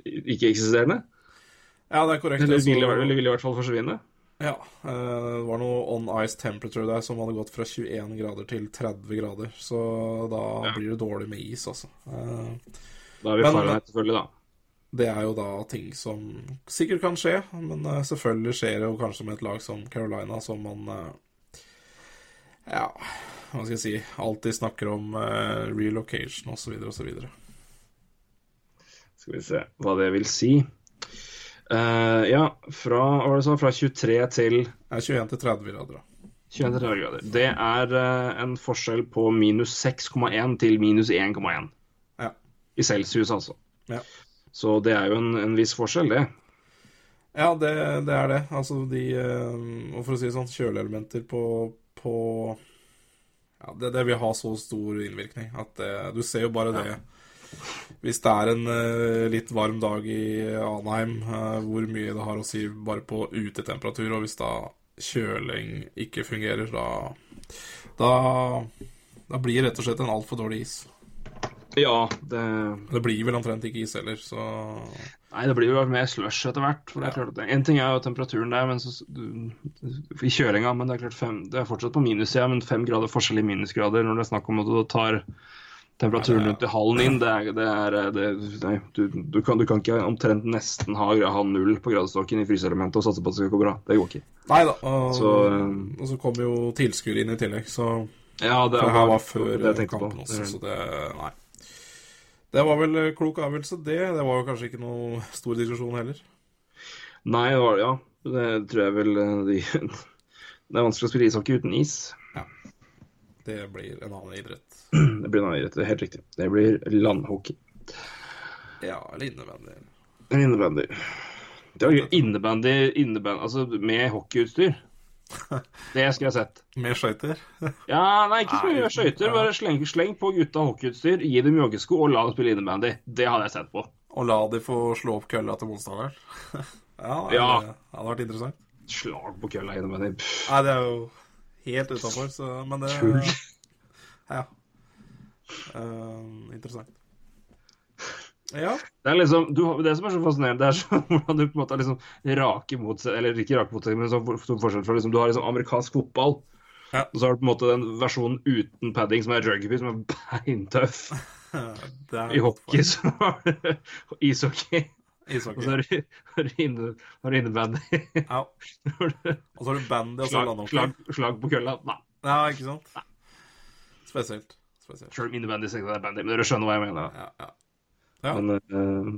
ikke-eksisterende. Ja, det er korrekt. Eller ville, ville, ville i hvert fall forsvinne. Ja. Eh, det var noe on ice temperature der som hadde gått fra 21 grader til 30 grader. Så da ja. blir det dårlig med is, altså. Eh, da er vi farlige, selvfølgelig, da. Det er jo da ting som sikkert kan skje, men uh, selvfølgelig skjer det jo kanskje med et lag som Carolina, som man uh, Ja, hva skal jeg si Alltid snakker om uh, relocation osv. osv. Skal vi se hva det vil si. ja, fra, hva var det sånn, fra 23 til ja, 21 til 30 grader. 21 til 30 grader. Det er en forskjell på minus 6,1 til minus 1,1. Ja. I celsius, altså. Ja. Så det er jo en, en viss forskjell, det. Ja, det, det er det. Altså de eh, Og for å si det sånn, kjøleelementer på, på Ja, det, det vil ha så stor innvirkning at det, du ser jo bare det. Hvis det er en uh, litt varm dag i Anheim, uh, hvor mye det har å si bare på utetemperatur, og hvis da kjøling ikke fungerer, da Da, da blir det rett og slett en altfor dårlig is. Ja, det Det blir vel omtrent ikke is heller, så Nei, det blir jo mer slush etter hvert. For det er klart at En ting er jo temperaturen der men så, du, i kjøringa, men det er klart fem, det er fortsatt på minussida, men fem grader forskjell i minusgrader når det er snakk om at du tar temperaturen rundt i hallen inn, det er, det er det, Nei, du, du, kan, du kan ikke omtrent nesten ha, ha null på gradestokken i fryseelementet og satse på at det skal gå bra. Det går ikke. Nei da. Og Så, kommer og så kom jo tilskuere inn i tillegg, så Ja, det, Det her var før det kampen også, så det Nei. Det var vel eh, klok avgjørelse, det. Det var jo kanskje ikke noe stor diskusjon heller. Nei, det var det, ja. Det tror jeg vel eh, de Det er vanskelig å spille ishockey uten is. Ja. Det blir en annen idrett. Det blir en annen idrett, det er helt riktig. Det blir landhockey. Ja, eller innebandy. Eller innebandy. Det var jo Innebandy, innebandy altså med hockeyutstyr. Det skulle jeg sett. Med skøyter. Ja, nei, ikke så mye skøyter. Bare sleng, sleng på gutta hockeyutstyr, gi dem joggesko og la dem spille innebandy. Det hadde jeg sett på. Og la de få slå opp kølla til motstanderen. ja, det Ja. Hadde vært interessant. Slag på kølla innebandy. Nei, det er jo helt utafor, så Men det Tull. Ja. Uh, interessant. Ja. Det er liksom, du, det som er så fascinerende, det er så, hvordan du på en måte har liksom rake motsetninger, eller ikke rake motsetninger, men sånn stor forskjell fra liksom, du har liksom amerikansk fotball, Ja. og så har du på en måte den versjonen uten padding som er rugby, som er beintøff. I hockey så har du ishockey, og så har du, har du, inne, har du innebandy. Ja. Og så har du bandy og så Slag, landhockey. slag, slag på kølla. Nei, Ja, ikke sant? Spesielt. Spesielt. selv om innebandy sier det er bandy, men dere skjønner hva jeg mener. Ja, ja. Ja. Men eh,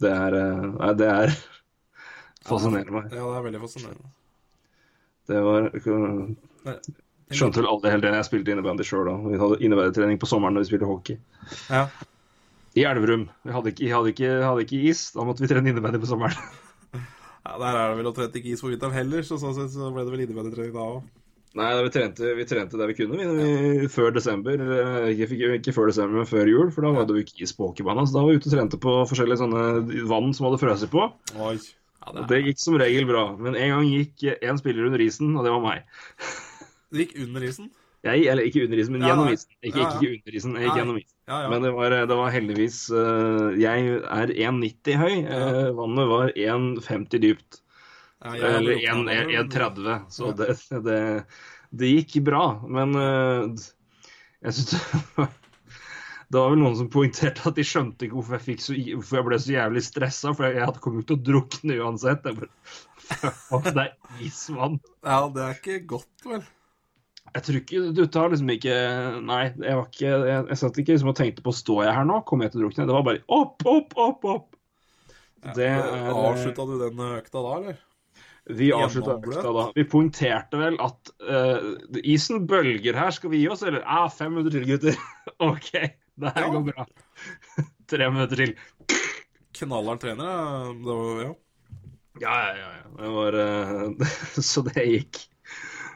det er eh, Nei, det er fascinerer meg. Ja, det er veldig fascinerende. Det var Nei, Skjønte vel aldri helt det jeg spilte innebandy sjøl da. Vi hadde innebandytrening på sommeren når vi spilte hockey. Ja. I Elverum. Vi hadde ikke, hadde, ikke, hadde ikke is, da måtte vi trene innebandy på sommeren. ja, Der er det vel omtrent ikke is på vinteren heller, så sånn sett så ble det vel innebandytrening da òg. Nei, da vi, trente, vi trente der vi kunne, vi, vi, før desember. eh, Ikke, ikke, før desember, men før jul, for da hadde vi ikke is på hockeybanen. Så da var vi ute og trente på forskjellige sånne vann som hadde frøst på. Oi. Ja, det, det gikk som regel bra. Men en gang gikk én spiller under isen, og det var meg. det gikk under isen? Jeg, eller ikke under isen, men Ja, gjennom isen. Ikke, Ja, ja. ikke under isen, jeg gikk gjennom isen. Ja, ja. Men det var, det var heldigvis eh, Jeg er 1,90 høy. eh, vannet var 1,50 dypt. Ja Eller lukta den, men- 1,30. Så det, det, det gikk bra. Men eh, jeg syns det var vel noen som poengterte at de skjønte ikke hvorfor jeg, så, hvorfor jeg ble så jævlig stressa, for jeg, hadde kommet til å drukne uansett. Jeg bare, det er isvann. Ja, det er ikke godt, vel? Jeg tror ikke Du tar liksom ikke Nei, jeg var ikke Jeg, jeg satt ikke liksom og tenkte på Står jeg her nå? Kommer jeg til å drukne? Det var bare opp, opp, opp, opp. Det er Avslutta du den økta da, eller? Vi avslutta økta da. Vi poengterte vel at uh, isen bølger her. Skal vi gi oss, eller? Ja, fem minutter til, gutter. OK, det her Ja. går bra. Tre minutter til. Knallhardt trener, det var ja. Ja, ja, ja. ja. Det var uh, Så det gikk.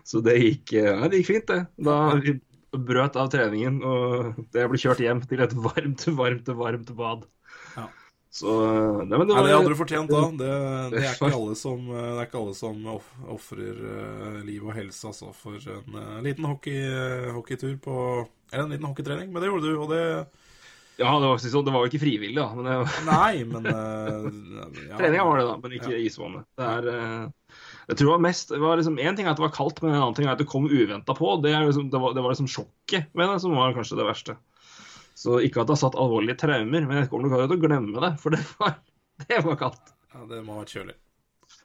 Så det gikk uh, det gikk fint, det. Da vi brøt av treningen, og jeg ble kjørt hjem til et varmt, varmt, varmt bad. Ja. Så eh, Nei, men det Nei, det hadde du fortjent da. Det, det er ikke alle som, det som off- ofrer eh, liv og helse altså, for en eh, liten hockey, eh, hockeytur på Eller en liten hockeytrening. Men det gjorde du, og det Ja, det var, sånn, det var jo ikke frivillig, da. Men det var, Nei, men eh, ja. treninga var det, da. Men ikke isvannet. Det er eh, Jeg tror det var mest det var liksom, En ting er at det var kaldt, men en annen ting er at det kom uventa på. Det, liksom, det, var, det var liksom sjokket med det som var kanskje det verste. Så ikke at det har satt alvorlige traumer, men jeg kommer nok til å glemme det. For det var, det var kaldt. ja, det må ha vært kjølig.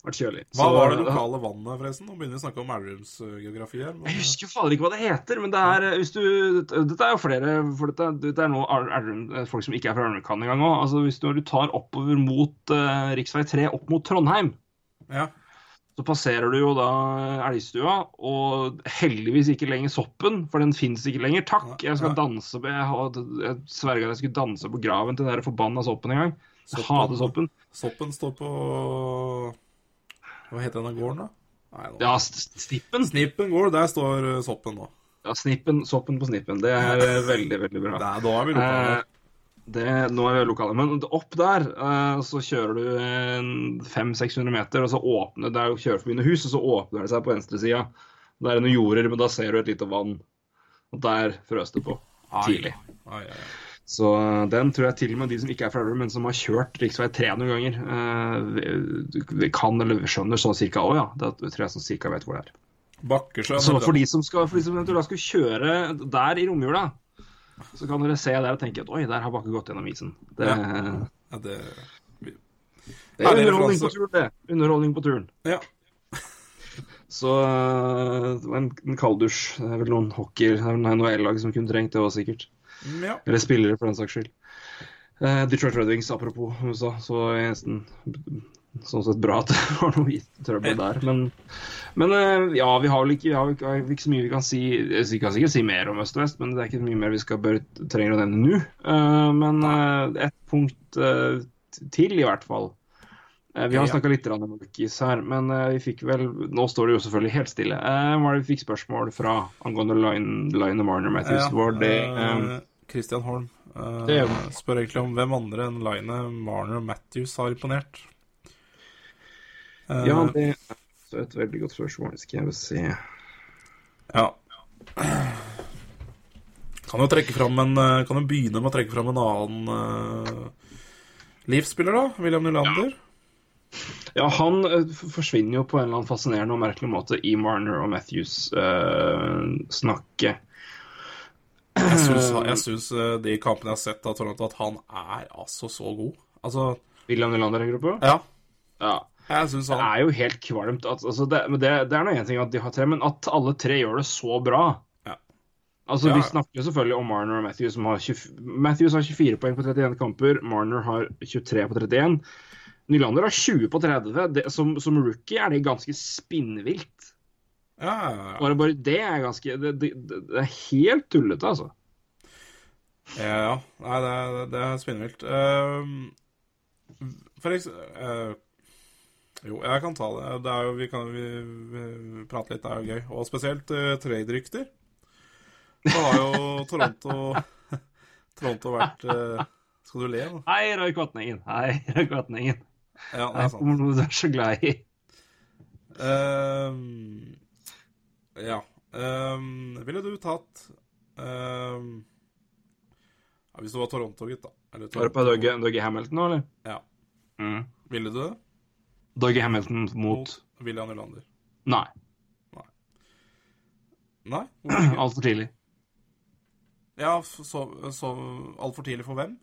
Var kjølig. Hva Så- var det lokale vannet, forresten? Nå begynner vi å snakke om Elverums eh, geografi her. men- Jeg husker fader ikke hva det heter, men det er eh, hvis du Dette er jo flere For dette, dette er nå eh, folk som ikke er fra Elverum kan engang òg. Altså, hvis du, når du tar oppover mot uh, rv. 3 opp mot Trondheim, Ja. Så passerer du jo da Elgstua, og heldigvis ikke lenger Soppen, for den fins ikke lenger. Takk! Jeg skal danse Jeg, jeg sverga jeg skulle danse på graven til den forbanna Soppen en gang. Jeg hater soppen. Soppen står på Hva heter denne gården, da? Nei. Ja, snippen. Snippen gård, der står eh, soppen nå. Ja, snippen, soppen på snippen. Det er eh, veldig, veldig bra. Da er vi lokale. Eh, det, nå er vi lokale. Men opp der eh, så kjører du en 500-600 meter, og så åpner det er jo kjører forbi noen hus, og så åpner det seg på venstresida. Der er noen jorder, men da ser du et lite vann. Og der frøs det på tidlig. Ai, ai, ai. Så eh, den tror jeg til og med de som ikke er fra men som har kjørt rv. 3 noen ganger, eh, kan eller skjønner sånn cirka òg, ja. Det tror jeg sånn cirka vet hvor det er. Bakkesjøen. Så for de som skal, for de som skal kjøre der i romjula, så kan dere se der og tenke at oi, der har Bakke gått gjennom isen. Det, Ja, det det det er underholdning på turen, det. Underholdning på turen. Ja. Så det var en, en kalddusj. Det er vel noen hockey, det er vel noen NHL-lag som kunne trengt det òg, sikkert. Mm, ja. Eller spillere, for den saks skyld. Eh, Detroit Red Wings, apropos USA, så nesten sånn sett bra at det var noe trøbbel der. Men, men eh, ja, vi har vel ikke, vi har, ikke- har ikke så mye vi kan si Vi kan sikkert si mer om øst og vest, men det er ikke mye mer vi skal bør, trenger å nevne nå. Uh, men uh, et punkt uh, til, i hvert fall. Eh, Vi har Ja. snakka litt om Rookies her, men eh, vi fikk vel Nå står det jo selvfølgelig helt stille. Eh, Hva var det vi fikk spørsmål fra angående Line, Line Marner Matthews? Ja, var det eh, eh, Christian Holm eh, Det spør egentlig om hvem andre enn Line, Marner og Matthews har imponert. Eh, Ja, det er et veldig godt spørsmål. Skal jeg se ja. Kan jo trekke fram en eh, Kan jo begynne med å trekke fram en annen uh, livsspiller, da. William Nylander. Ja, han uh, forsvinner jo på en eller annen fascinerende og merkelig måte i Marner og Matthews-snakket. Syns, jeg syns eh, de kampene jeg har sett av Toronto, at han er altså så god. Altså, William Nylander tenker du på? ja. Ja. Jeg syns Det er jo helt kvalmt. At, altså det, men det, det er nå én ting at de har tre, men at alle tre gjør det så bra Ja. Altså, Ja, Vi snakker jo selvfølgelig om Marner og Matthews. Som har 20, Matthews har 24 poeng på 31 kamper. Marner har 23 på 31. Nylander har 20 på 30. Det, som, som rookie er det ganske spinnvilt. Ja, ja, ja. Bare, bare det er ganske Det, det, det er helt tullete, altså. Ja, ja. Nei, det er, det spinnvilt. Uh, for eksempel Jo, jeg kan ta det. Det er jo, vi kan vi, vi prate litt, det er jo gøy. Og spesielt uh, trade-rykter. Så har jo Toronto Toronto vært uh, Skal du le da? Hei, Roy Kvatningen. Hei, Roy Kvatningen. Ja, det er sant. noe du er så glad i. Ehm, ja. Ehm, ville du tatt ehm, ja, Hvis du var Toronto-gutt, da. Eller Var det på Dougie Hamilton nå, eller? Ja. Mm. Ville du det? Dougie Hamilton mot William Nylander. Nei, Nei? Nei? altfor tidlig. Ja, så, så altfor tidlig for hvem?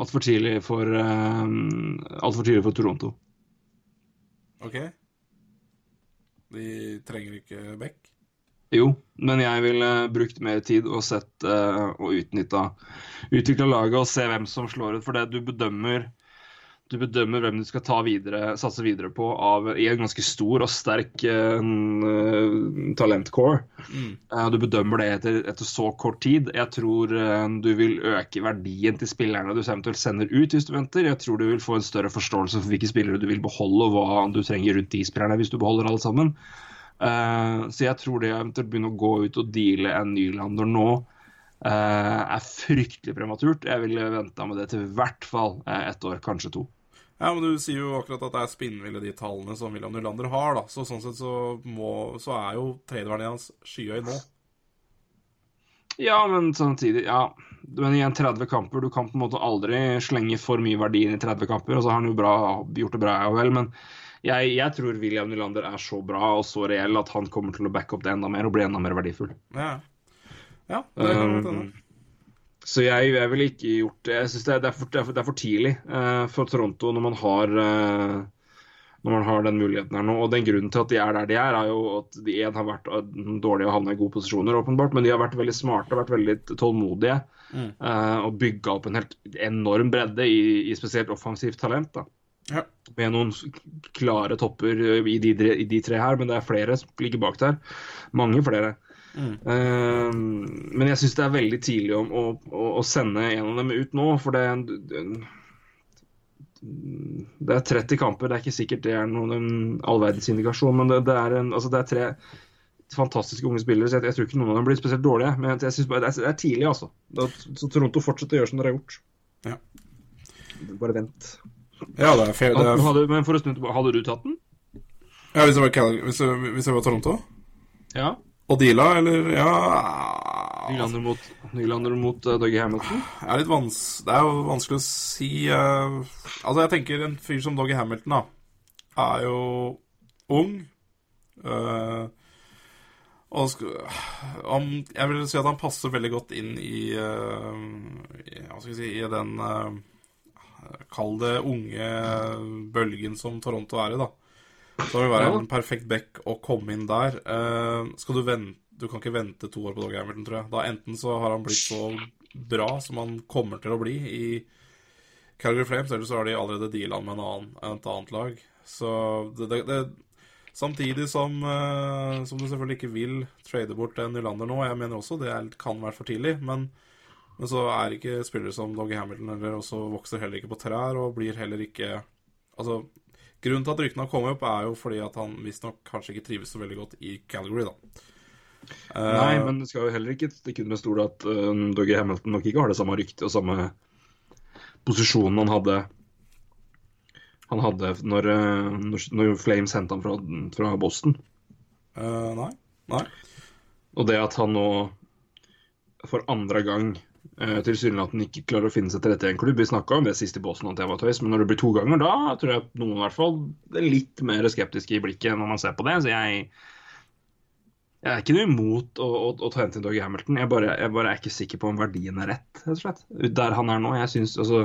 Altfor tidlig for uh, Altfor tidlig for Toronto. OK? De trenger ikke back? Jo, men jeg ville brukt mer tid og sett uh, og utnytta Utvikla laget og se hvem som slår ut. For det du bedømmer du bedømmer hvem du skal ta videre, satse videre på av, i en ganske stor og sterk uh, talentcore. Mm. Uh, Du bedømmer det etter, etter så kort tid. Jeg tror uh, du vil øke verdien til spillerne du eventuelt sender ut hvis du venter. Jeg tror du vil få en større forståelse for hvilke spillere du vil beholde, og hva du trenger rundt de spillerne hvis du beholder alle sammen. Så jeg tror det å eventuelt begynne å gå ut og deale en Nylander nå eh, er fryktelig prematurt. Jeg ville venta med det til i hvert fall eh, ett år, kanskje to. Ja, men du sier jo akkurat at det er spinnville de tallene som William Nylander har, da. Så sånn sett så, må, så er jo tredjeverdien hans skyhøy nå. Ja, men samtidig Ja. Men igjen 30 kamper. Du kan på en måte aldri slenge for mye verdi inn i 30 kamper. Og så har han jo bra, gjort det bra, ja vel. Men jeg, jeg tror William Nylander er så bra og så reell at han kommer til å backe opp det enda mer og bli enda mer verdifull. Ja, ja det kan godt hende. Så jeg, jeg ville ikke gjort det. Jeg synes det, er- det, er for, det, er for, det er for tidlig uh, for Toronto når man har uh, når man har den muligheten her nå. Og den grunnen til at de er der de er, er jo at de en har vært eh, dårlige og havna i gode posisjoner, åpenbart, men de har vært veldig smarte og vært veldig tålmodige. Mm. Uh, og bygga opp en helt enorm bredde i, i spesielt offensivt talent. da. Ja. Med noen klare topper i de, i de tre her, men det er flere som ligger bak der. Mange flere. Eh, men jeg syns det er veldig tidlig om å, å, å sende en av dem ut nå, for det, det er 30 kamper, det er ikke sikkert det er noen allverdensindikasjon. indikasjon, men det, det, er en, altså det, er tre fantastiske unge spillere, så jeg, jeg, tror ikke noen av dem blir spesielt dårlige. Men jeg synes bare, det, er, det er tidlig, altså. Da, så Toronto fortsetter å gjøre som dere har gjort. Ja. Bare vent. Ja, det er fair. Det er... Hadde, men for å snu tilbake, hadde du tatt den? Ja, hvis det var, Cal hvis det, hvis det var Toronto? Ja. Og deala, eller Ja Nylander mot, Nylander mot uh, Dougie Hamilton? Er vans det er jo vanskelig å si uh, Altså, jeg tenker en fyr som Dougie Hamilton, da, er jo ung. Uh, og om, jeg vil si at han passer veldig godt inn i, i Hva skal vi si I den Kall det unge bølgen som Toronto er i, da. Så det vil være en perfekt back å komme inn der. skal du vente du kan ikke vente to år på Dog Hamilton, tror jeg. Da Enten så har han blitt så bra som han kommer til å bli i Calgary Flames, eller så har de allerede deala med en annen, et annet lag. Så det, det, det Samtidig som, uh, som, du selvfølgelig ikke vil trade bort en Nylander nå. Jeg mener også det er, kan være for tidlig, men, men, så er ikke spillere som Doggy Hamilton eller også vokser heller ikke på trær og blir heller ikke Altså, grunnen til at ryktene har kommet opp, er jo fordi at han visstnok kanskje ikke trives så veldig godt i Calgary, da. Nei, men det skal jo heller ikke stikke under stol at uh, Dougie Hamilton nok ikke har det samme ryktet og samme posisjonen han hadde han hadde når, når, når Flames henta han fra, fra Boston. Uh, nei. nei. Og det at han nå for andre gang tilsynelatende ikke klarer å finne seg til rette i en klubb Vi snakka om det sist i Boston at jeg var tøys, men når det blir to ganger, da tror jeg noen i hvert fall er litt mer skeptiske i blikket når man ser på det. Så jeg jeg er ikke noe imot å, å, å ta hente til Doggy Hamilton. Jeg bare, jeg bare, er ikke sikker på om verdien er rett, rett og slett. Der han er nå. Jeg syns altså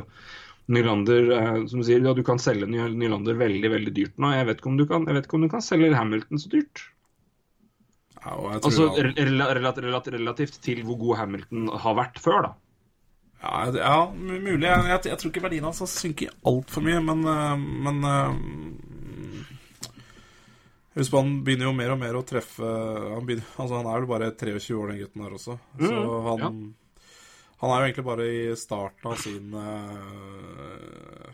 Nylander, eh, som sier, ja, du kan selge Nylander veldig veldig dyrt nå. Jeg vet ikke om du kan, ikke om du kan selge Hamilton så dyrt. Ja, altså relativt, rel relativt til hvor god Hamilton har vært før, da. Ja, ja mulig. Jeg, jeg, jeg, tror ikke verdien hans har synket altfor mye, men, eh, men eh, Husk på, Han begynner jo mer og mer å treffe Han, begynner, altså han er vel bare 23 år, den gutten her også. Så mm, han, ja. han er jo egentlig bare i starten av sin uh,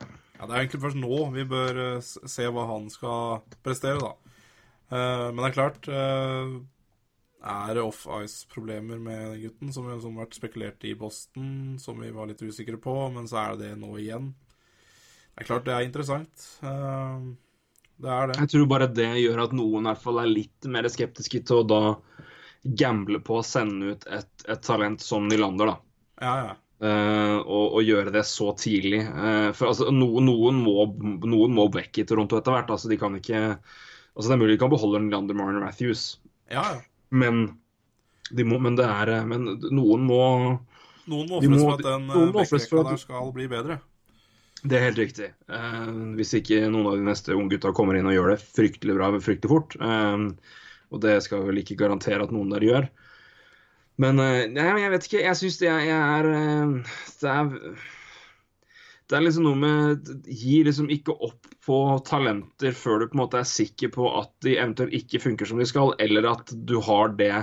Ja, Det er egentlig først nå vi bør se hva han skal prestere, da. Uh, men det er klart Er det off-ice-problemer med gutten, som, som har vært spekulert i Boston, som vi var litt usikre på, men så er det det nå igjen? Det er klart det er interessant. Uh, det er det. Jeg tror bare det gjør at noen i hvert fall er litt mer skeptiske til å da gamble på å sende ut et, et talent som Nylander, da. Ja, ja. Uh, og, og, gjøre det så tidlig. Uh, for altså, no, noen, må, noen må vekk i Toronto etter hvert. Altså, de kan ikke altså, Det er mulig de kan beholde Nylander Marner Matthews, ja, ja. Men, de må, men det er Men noen må Noen må ofres for at den backrekka der skal bli bedre. Det er helt riktig. Uh, hvis ikke noen av de neste unggutta kommer inn og gjør det fryktelig bra fryktelig fort. Uh, og det skal vel ikke garantere at noen der gjør. Men uh, nei, jeg vet ikke. Jeg syns det er, er det er det er liksom noe med Gi liksom ikke opp på talenter før du på en måte er sikker på at de eventuelt ikke funker som de skal, eller at du har det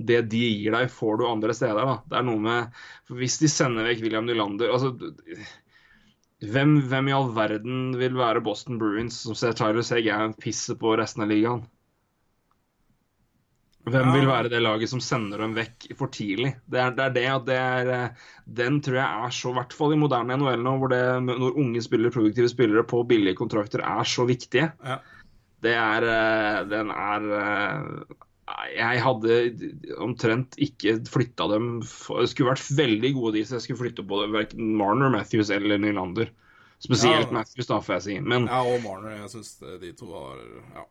det de gir deg, får du andre steder. da. Det er noe med Hvis de sender vekk William Nylander altså hvem, hvem, i all verden vil være Boston Bruins som ser Tyler Seguin pisse på resten av ligaen? Hvem vil være det laget som sender dem vekk for tidlig? Det er det, er det at det er eh, Den tror jeg er så, i hvert fall i moderne NHL nå, hvor det, når unge spillere, produktive spillere på billige kontrakter er så viktige. Ja. Det er eh, Den er eh, jeg hadde omtrent ikke flytta dem Det skulle vært veldig gode de, så jeg skulle flytte på verken Marner, Matthews eller Nylander. Spesielt ja, Matthews, da, får jeg si. Men, ja, og Marner. Jeg syns de to var Ja,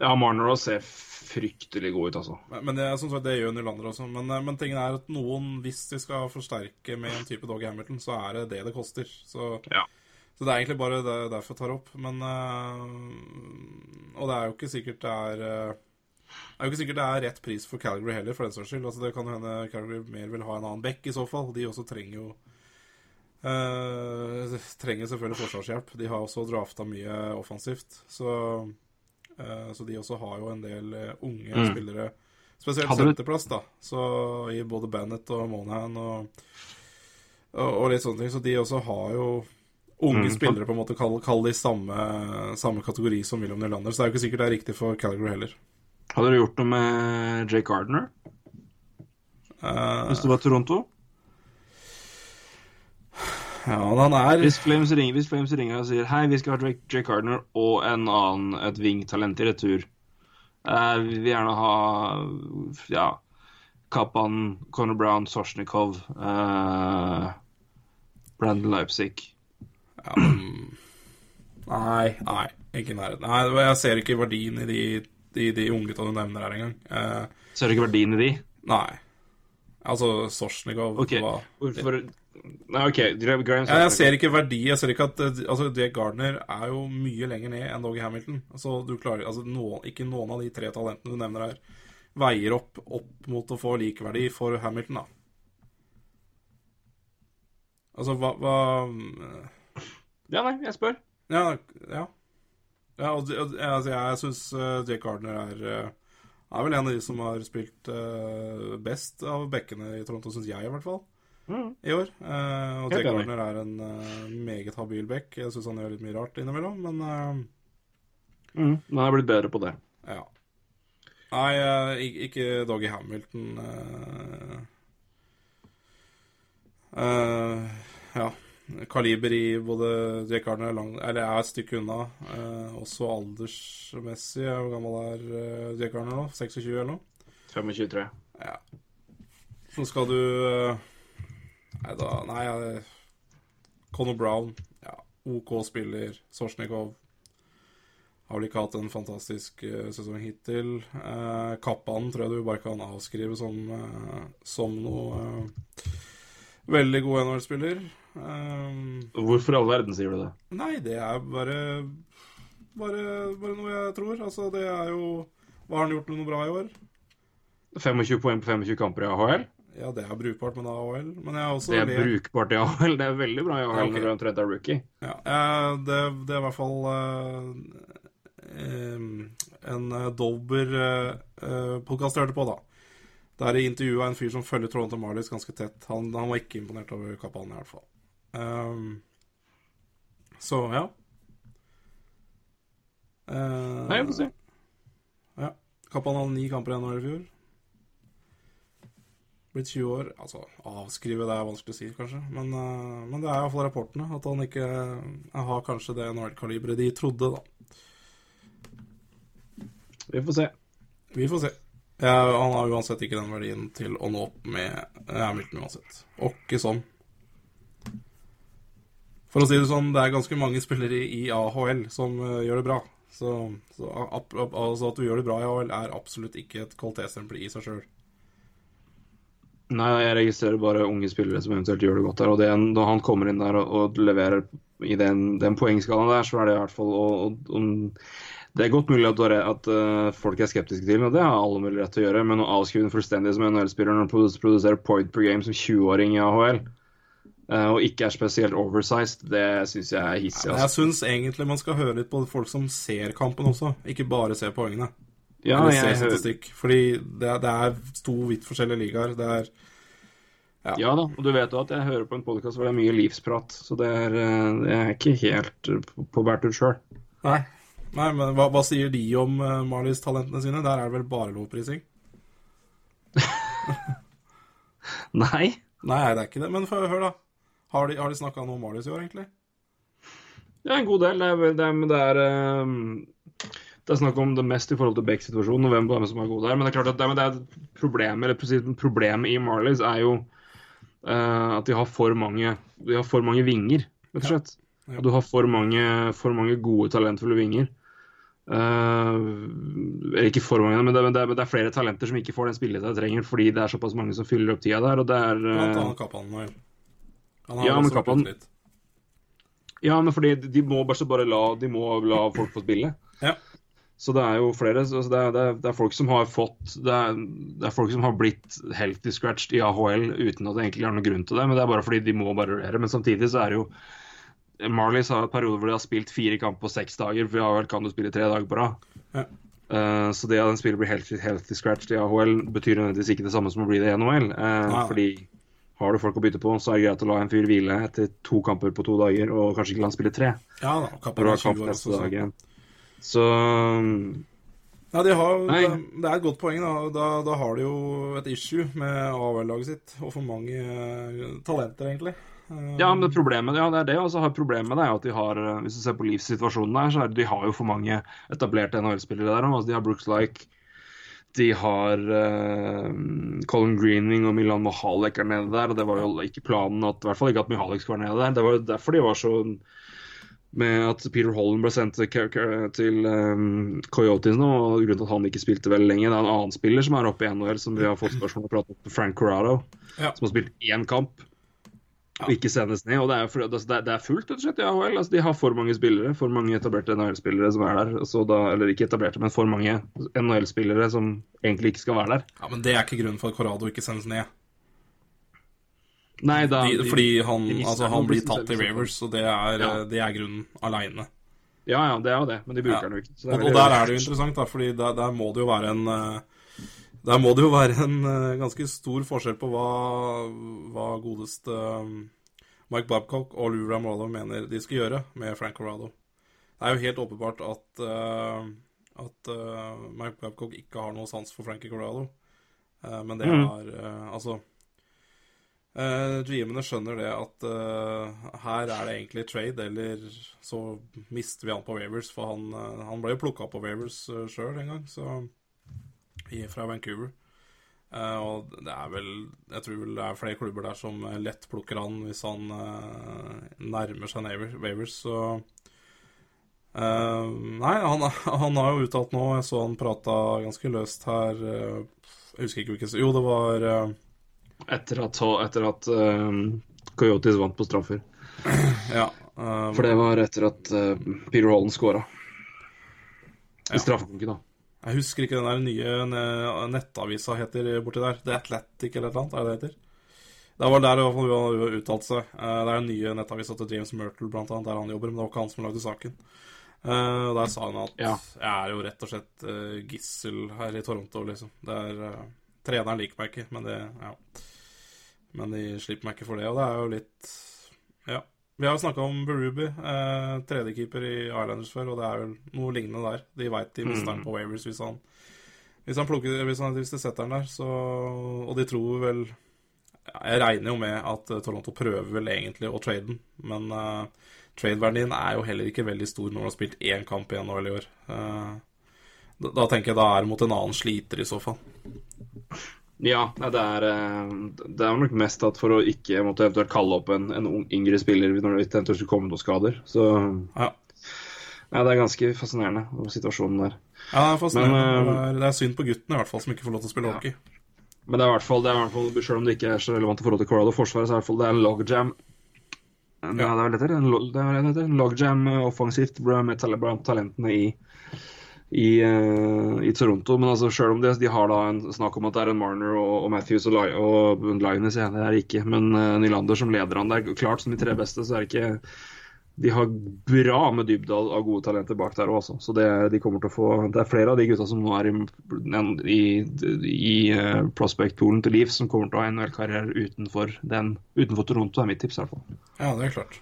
ja Marner også ser fryktelig god ut, altså. Men, men det, som sagt, det gjør Nylander også. Men, eh, men tingen er at noen, hvis de skal forsterke med en type Doggy Hamilton, så er det det det koster. Så, ja. så det er egentlig bare det, derfor jeg tar opp. Men øh, Og det er jo ikke sikkert det er øh, det er jo ikke sikkert det er rett pris for Calgary heller, for den saks skyld. Altså, det kan hende Calgary mer vil ha en annen back i så fall. De også trenger jo øh, Trenger selvfølgelig forsvarshjelp. De har også drafta mye offensivt. Så, så, de også har jo en del uh, unge mm. spillere Spesielt senterplass, da. Så i både Bennett og Monahan og, og, og litt sånne ting. Så de også har jo unge Mm. spillere, på en måte, kall, kall de samme, samme kategori som William Nylander. Så det er jo ikke sikkert det er riktig for Calgary heller. Hadde du gjort noe med Jake Gardner Uh, hvis det var Toronto? Ja, han er Hvis Flames ringer, hvis Flames ringer og sier hei, vi skal ha Drake, Jake Gardner og en annen, et wingtalent i retur. Eh, vi vil gjerne ha ja, Kappan, Conor Brown, Sosjnikov, eh, Brandon Leipzig. ja, Nei, nei, ikke i nærheten. Nei, jeg ser ikke verdien i de, de, de unggutta du nevner her engang. Eh, Ser du ikke verdien i de? nei. Altså, Sorsnikov OK. var Hvorfor Nei, OK. Graham Graham jeg ser ikke verdi. Jeg ser ikke at eh, altså, Jake Gardner er jo mye lenger ned enn Doggy Hamilton. Altså, du klarer, altså, noen, ikke noen av de tre talentene du nevner her, veier opp, opp mot å få likeverdi for Hamilton, da. Altså, hva, hva Ja, nei, jeg spør. Ja. ja. ja og, altså, jeg syns Jake Gardner er uh, er vel en av de som har spilt uh, best av bekkene i Toronto, syns jeg i hvert fall. Mm. i år. Uh, og Jake. Gardner er en uh, meget habil back. Jeg syns han gjør litt mye rart innimellom, men uh, Mm. Men jeg er blitt bedre på det. ja. Nei, uh, ikke Doggy Hamilton. ja. Kaliber i både Jake Gardner er, lang, eller er et stykke unna. også aldersmessig. Hvor gammel er uh, Jake Gardner nå? 26 eller noe? 25. tror Ja. Så skal du Nei da Nei, Conor Brown. Ja, OK spiller. Sorsnikov har vel ikke hatt en fantastisk eh, sesong hittil. Uh, Kappan tror jeg du bare kan avskrive som, eh, som noe eh, veldig god NHL-spiller. Hvorfor i all verden sier du det? Nei, det er bare, bare Bare noe jeg tror. Altså, det er jo Hva har han gjort noe bra i år? 25 poeng på 25 kamper i AHL? Ja, det er brukbart med AHL, men jeg har også Det er lest- brukbart i AHL. Det er veldig bra i AHL Ja, ok. når du omtrent er rookie. Ja, eh, det, det er i hvert fall eh, em, en Dolber-podkast eh, jeg hørte på, da. Der intervjua en fyr som følger Toronto Marlies ganske tett. Han, han var ikke imponert over Kapalen, i hvert fall. Um, så, ja. Uh, Nei, vi får se. Ja. Kappan hadde ni kamper i NHL i fjor. Blitt 20 år. Altså, avskrive det er vanskelig å si, kanskje. Men, uh, men det er iallfall rapportene. At han ikke eh, har kanskje det NHL-kaliberet de trodde, da. Vi får se. Vi får se. Ja, han har uansett ikke den verdien til å nå opp med Hamilton uansett. Og ikke sånn. For å si det sånn, det er ganske mange spillere i AHL som uh, gjør det bra. Så, så ap- ap- altså at du gjør det bra i AHL, er absolutt ikke et kvalitetsstempel i seg sjøl. Nei, jeg registrerer bare unge spillere som eventuelt gjør det godt der. Og det, når han kommer inn der og, og leverer i den, den poengskalaen der, så er det i hvert fall og, og, Det er godt mulig at, at uh, folk er skeptiske til, og det har alle mulig rett til å gjøre, men å avskrive den fullstendig som NHL-spiller når han produserer point per game som 20-åring i AHL, eh, og ikke er spesielt oversized, det syns jeg er hissig. Altså. jeg syns egentlig man skal høre litt på folk som ser kampen også, ikke bare ser poengene. Ja, jeg hører. Fordi det, det er to vidt forskjellige ligaer. Det er ja da, og du vet jo at jeg hører på en podkast hvor det er mye livsprat, så det er, det er ikke helt eh, på, på bærtur sjøl. Nei. Nei, men hva, hva sier de om uh, Marlies talentene sine? Der er det vel bare lovprising? Nei. Nei, det er ikke det. Men hør, da. Har de, har de snakka noe om Marlies i år, egentlig? Ja, en god del. Det er, det er, det er, eh, det er snakk om det mest i forhold til Beck-situasjonen og hvem, hvem som er god der. Men det er klart at det, det er problemet, eller problemet i Marlies er jo uh, at de har for mange De har for mange vinger, rett og slett. Ja. Du har for mange, for mange gode, talentfulle vinger. Uh, ikke for mange, men det, men, det, men det er flere talenter som ikke får den spilletida de trenger, fordi det er såpass mange som fyller opp tida der. og det er... Blant eh, annet Kappan vel. Han har Ja, også Kappan- litt. Ja, men fordi de må bare, bare la, de må la folk få spille. Ja. Så det er jo flere altså det, er, det, er, det er folk som har fått det er, det er folk som har blitt healthy scratched i AHL uten at det egentlig er noen grunn til det, men det er bare fordi de må bare rullere. Men samtidig så er det jo Marlies har et periode hvor de har spilt fire kamper på seks dager, for i AHL kan du spille tre dager på rad. Ja. Uh, så det at en spiller blir healthy, healthy scratched i AHL, betyr nødvendigvis ikke det samme som å bli det i NHL. Uh, ja. fordi har du folk å bytte på, så er det greit å la en fyr hvile etter to kamper på to dager, og kanskje ikke la han spille tre. Ja da, å er 20 år også. Så. Så Nei, de har, Nei. det, det er et godt poeng. Da. Da, da har de jo et issue med AHL-laget sitt, og for mange eh, talenter, egentlig. Eh, Ja, men problemet ja, det er det. Og så har problemet det er at de har eh, Hvis du ser på livssituasjonen der, så er det, de har jo for mange etablerte NHL-spillere der. Altså, de har Brooks Like, de har uh, Colin Greening og Milan Mohalek er nede der. Og det var jo ikke planen at, i hvert fall ikke at Mohalek skulle være nede der. Det var jo derfor de var så med at Peter Holland ble sendt til, um, Coyotes nå, og grunnen til at han ikke spilte veldig lenge. Det er en annen spiller som er oppe i NHL, som vi har fått spørsmål om Frank Corrado, Ja. som har spilt én kamp og ikke sendes ned. og Det er, for, altså, det er, fullt, rett og slett, i AHL. Altså, de har for mange spillere, for mange etablerte NHL-spillere som er der. Så da, eller ikke etablerte, men for mange NHL-spillere som egentlig ikke skal være der. Ja, Men det er ikke grunnen for at Corrado ikke sendes ned. Nei, da, De, fordi han, de altså, han blir tatt i. Ravers, og det er, Ja. det er grunnen aleine. Ja, ja, det er jo det, men de bruker den jo ikke. Og, og der er det jo interessant, da, fordi der, der må det jo være en eh, Der må det jo være en eh, ganske stor forskjell på hva, hva godeste Mike Babcock og Lou Ramolo mener de skal gjøre med Frank Corrado. Det er jo helt åpenbart at, uh, at uh, Mike Babcock ikke har noe sans for Frankie Corrado. Uh, men det Mm. er eh, Altså Uh, GM-ene skjønner det at uh, her er det egentlig trade, eller så mister vi han på Wavers, for han, uh, han ble jo plukka på Wavers uh, sjøl en gang, så fra Vancouver. Eh, og det er vel Jeg tror vel det er flere klubber der som eh, lett plukker han hvis han eh, nærmer seg Wavers, så eh, Nei, han, han har jo uttalt nå Jeg så han prata ganske løst her eh, Jeg husker ikke hvilken Jo, det var eh, Etter at, etter at uh, Coyotes vant på straffer. Ja. Uh, For det var etter at uh, Peter Holland scora. I Ja. straffekonken, da. Jeg husker ikke den der nye nettavisa heter borti der. The Athletic eller noe, er det det heter? Det var der i hvert fall hun har uttalt seg. Eh, Det er den nye nettavisa til James Myrtle, blant annet, der han jobber, men det var ikke han som lagde saken. Eh, Og Der sa han at Ja. jeg er jo rett og slett gissel her i Toronto, liksom. Det er Treneren liker meg ikke, men det Ja. Men de slipper meg ikke for det, og det er jo litt Ja. Vi har jo snakka om Berubi, eh, tredjekeeper i Islanders før, og det er vel noe lignende der. De veit de mister han på Wavers hvis han hvis han plukker hvis, han, hvis de setter han der, så Og de tror vel Jeg regner jo med at eh, Toronto prøver vel egentlig å trade den, men uh, tradeverdien er jo heller ikke veldig stor når du har spilt én kamp i NHL i år. Eh, da, da tenker jeg da er det mot en annen sliter, i så fall. Ja, det er, eh, det er nok mest at for å ikke måtte eventuelt kalle opp en, en ung, yngre spiller når det eventuelt skulle komme noen skader. Så Ja. ja, det er ganske fascinerende, situasjonen der. Ja, det er fascinerende. Men, eh, det, er, det er synd på guttene, i hvert fall, som ikke får lov til å spille hockey. Men det er i hvert fall, det er i hvert fall selv om det ikke er så relevant i forhold til Colorado Forsvaret, så er det i hvert fall det er en logjam. Ja, det er vel dette. En, det er. En logjam eh, offensivt blant talentene i, i, eh, i Toronto. Men altså, selv om de, de har da en snakk om at det er en Marner og, og Matthews og, og Linus, ja, det er ikke. Men uh, Nylander som leder han der, klart som de tre beste, så er det ikke de har bra med dybde av, gode talenter bak der òg. Så det, de kommer til å få Det er flere av de gutta som nå er i, i, i uh, prospect-poolen til Leeds, som kommer til å ha en NHL-karriere utenfor, utenfor Toronto, er mitt tips i hvert fall. Ja, det er klart.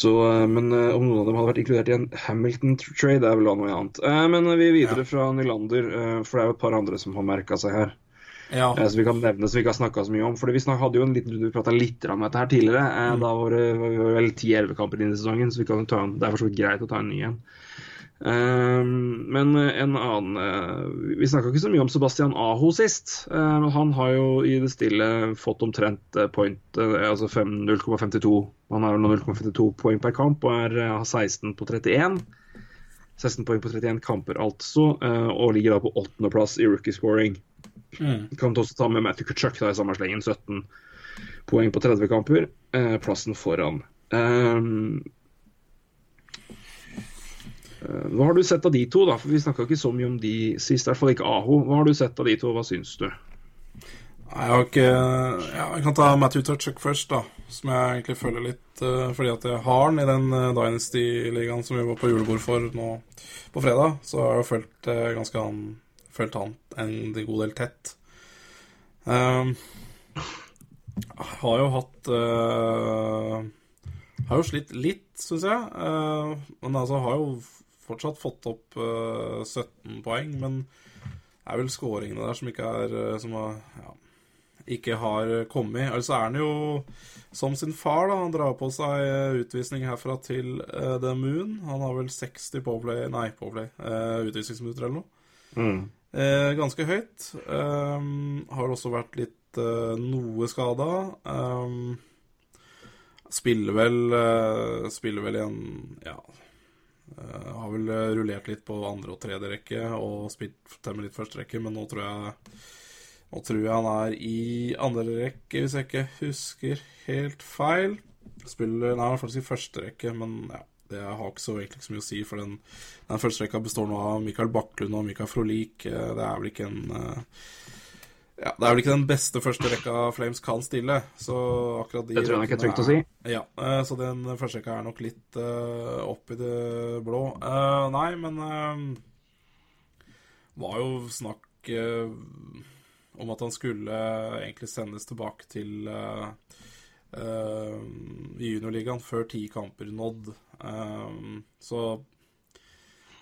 Så, eh, men eh, om noen av dem hadde vært inkludert i en Hamilton-trade, er vel noe annet. Eh, Men vi er videre fra Nylander, for det er jo et par andre som har merka seg her. Ja. Som vi kan nevne som vi ikke har snakka så mye om. Fordi Vi snak, hadde jo en liten runde, vi prata litt om dette her tidligere. Mm. Da var det var det vel 10-11 kamper inn i sesongen, så vi kan ta en, det er for så vidt greit å ta en ny en. Eh, men en annen eh, Vi snakka ikke så mye om Sebastian Aho sist. Eh, han har jo i det stille fått omtrent eh, point, altså 0,52 Han har vel nå 0,52 poeng per kamp og er, eh, har 16 på 31. 16 poeng på 31 kamper, altså, og ligger da på åttendeplass i rookie scoring. Mm. Kan også ta med Matthew Kutchuk da, i samme slengen. 17 poeng på 30 kamper. Plassen foran. Um, hva har du sett av de to, da? For Vi snakka ikke så mye om de sist. I hvert fall ikke Aho. Hva har du sett av de to, og hva syns du? Jeg har ikke ja, Jeg kan ta Matthew Tutchuk først, da. Som jeg egentlig føler litt uh, fordi at jeg har han i den uh, Dynasty-ligaen som vi var på julebord for nå på fredag. Så har jeg jo følt uh, ganske han Følt han en god del tett. Um, har jo hatt Har jo slitt litt, syns jeg. men altså har jo fortsatt fått opp 17 poeng. Men det er vel skåringene der som ikke er Som har ja, ikke har kommet. Altså er han jo som sin far, da. Han drar på seg utvisning herfra til uh, The Moon. Han har vel 60 påplay Nei, påplay. Uh, utvisningsminutter eller noe. Mm. Uh, ganske høyt. Um, har også vært litt uh, noe skada. Um, spiller vel Spiller vel i en Ja. Har vel rullert litt på andre og tredje rekke og spilt temmelig litt første rekke, men nå tror jeg nå tror jeg han er i andre rekke, hvis jeg ikke husker helt feil. Spiller Nei, faktisk i første rekke, men ja, det har ikke så egentlig så mye å si. For den, den første rekka består nå av Mikael Bakklund og Mikael Frolik. Det er vel ikke en ja, Det er vel ikke den beste første rekka Flames kan stille. Så akkurat de Det tror jeg nok er trygt å si. Ja, så den første rekka er nok litt uh, opp i det blå. Uh, nei, men uh, var jo snakk om at han skulle egentlig sendes tilbake til uh, juniorligaen før ti kamper nådd. Så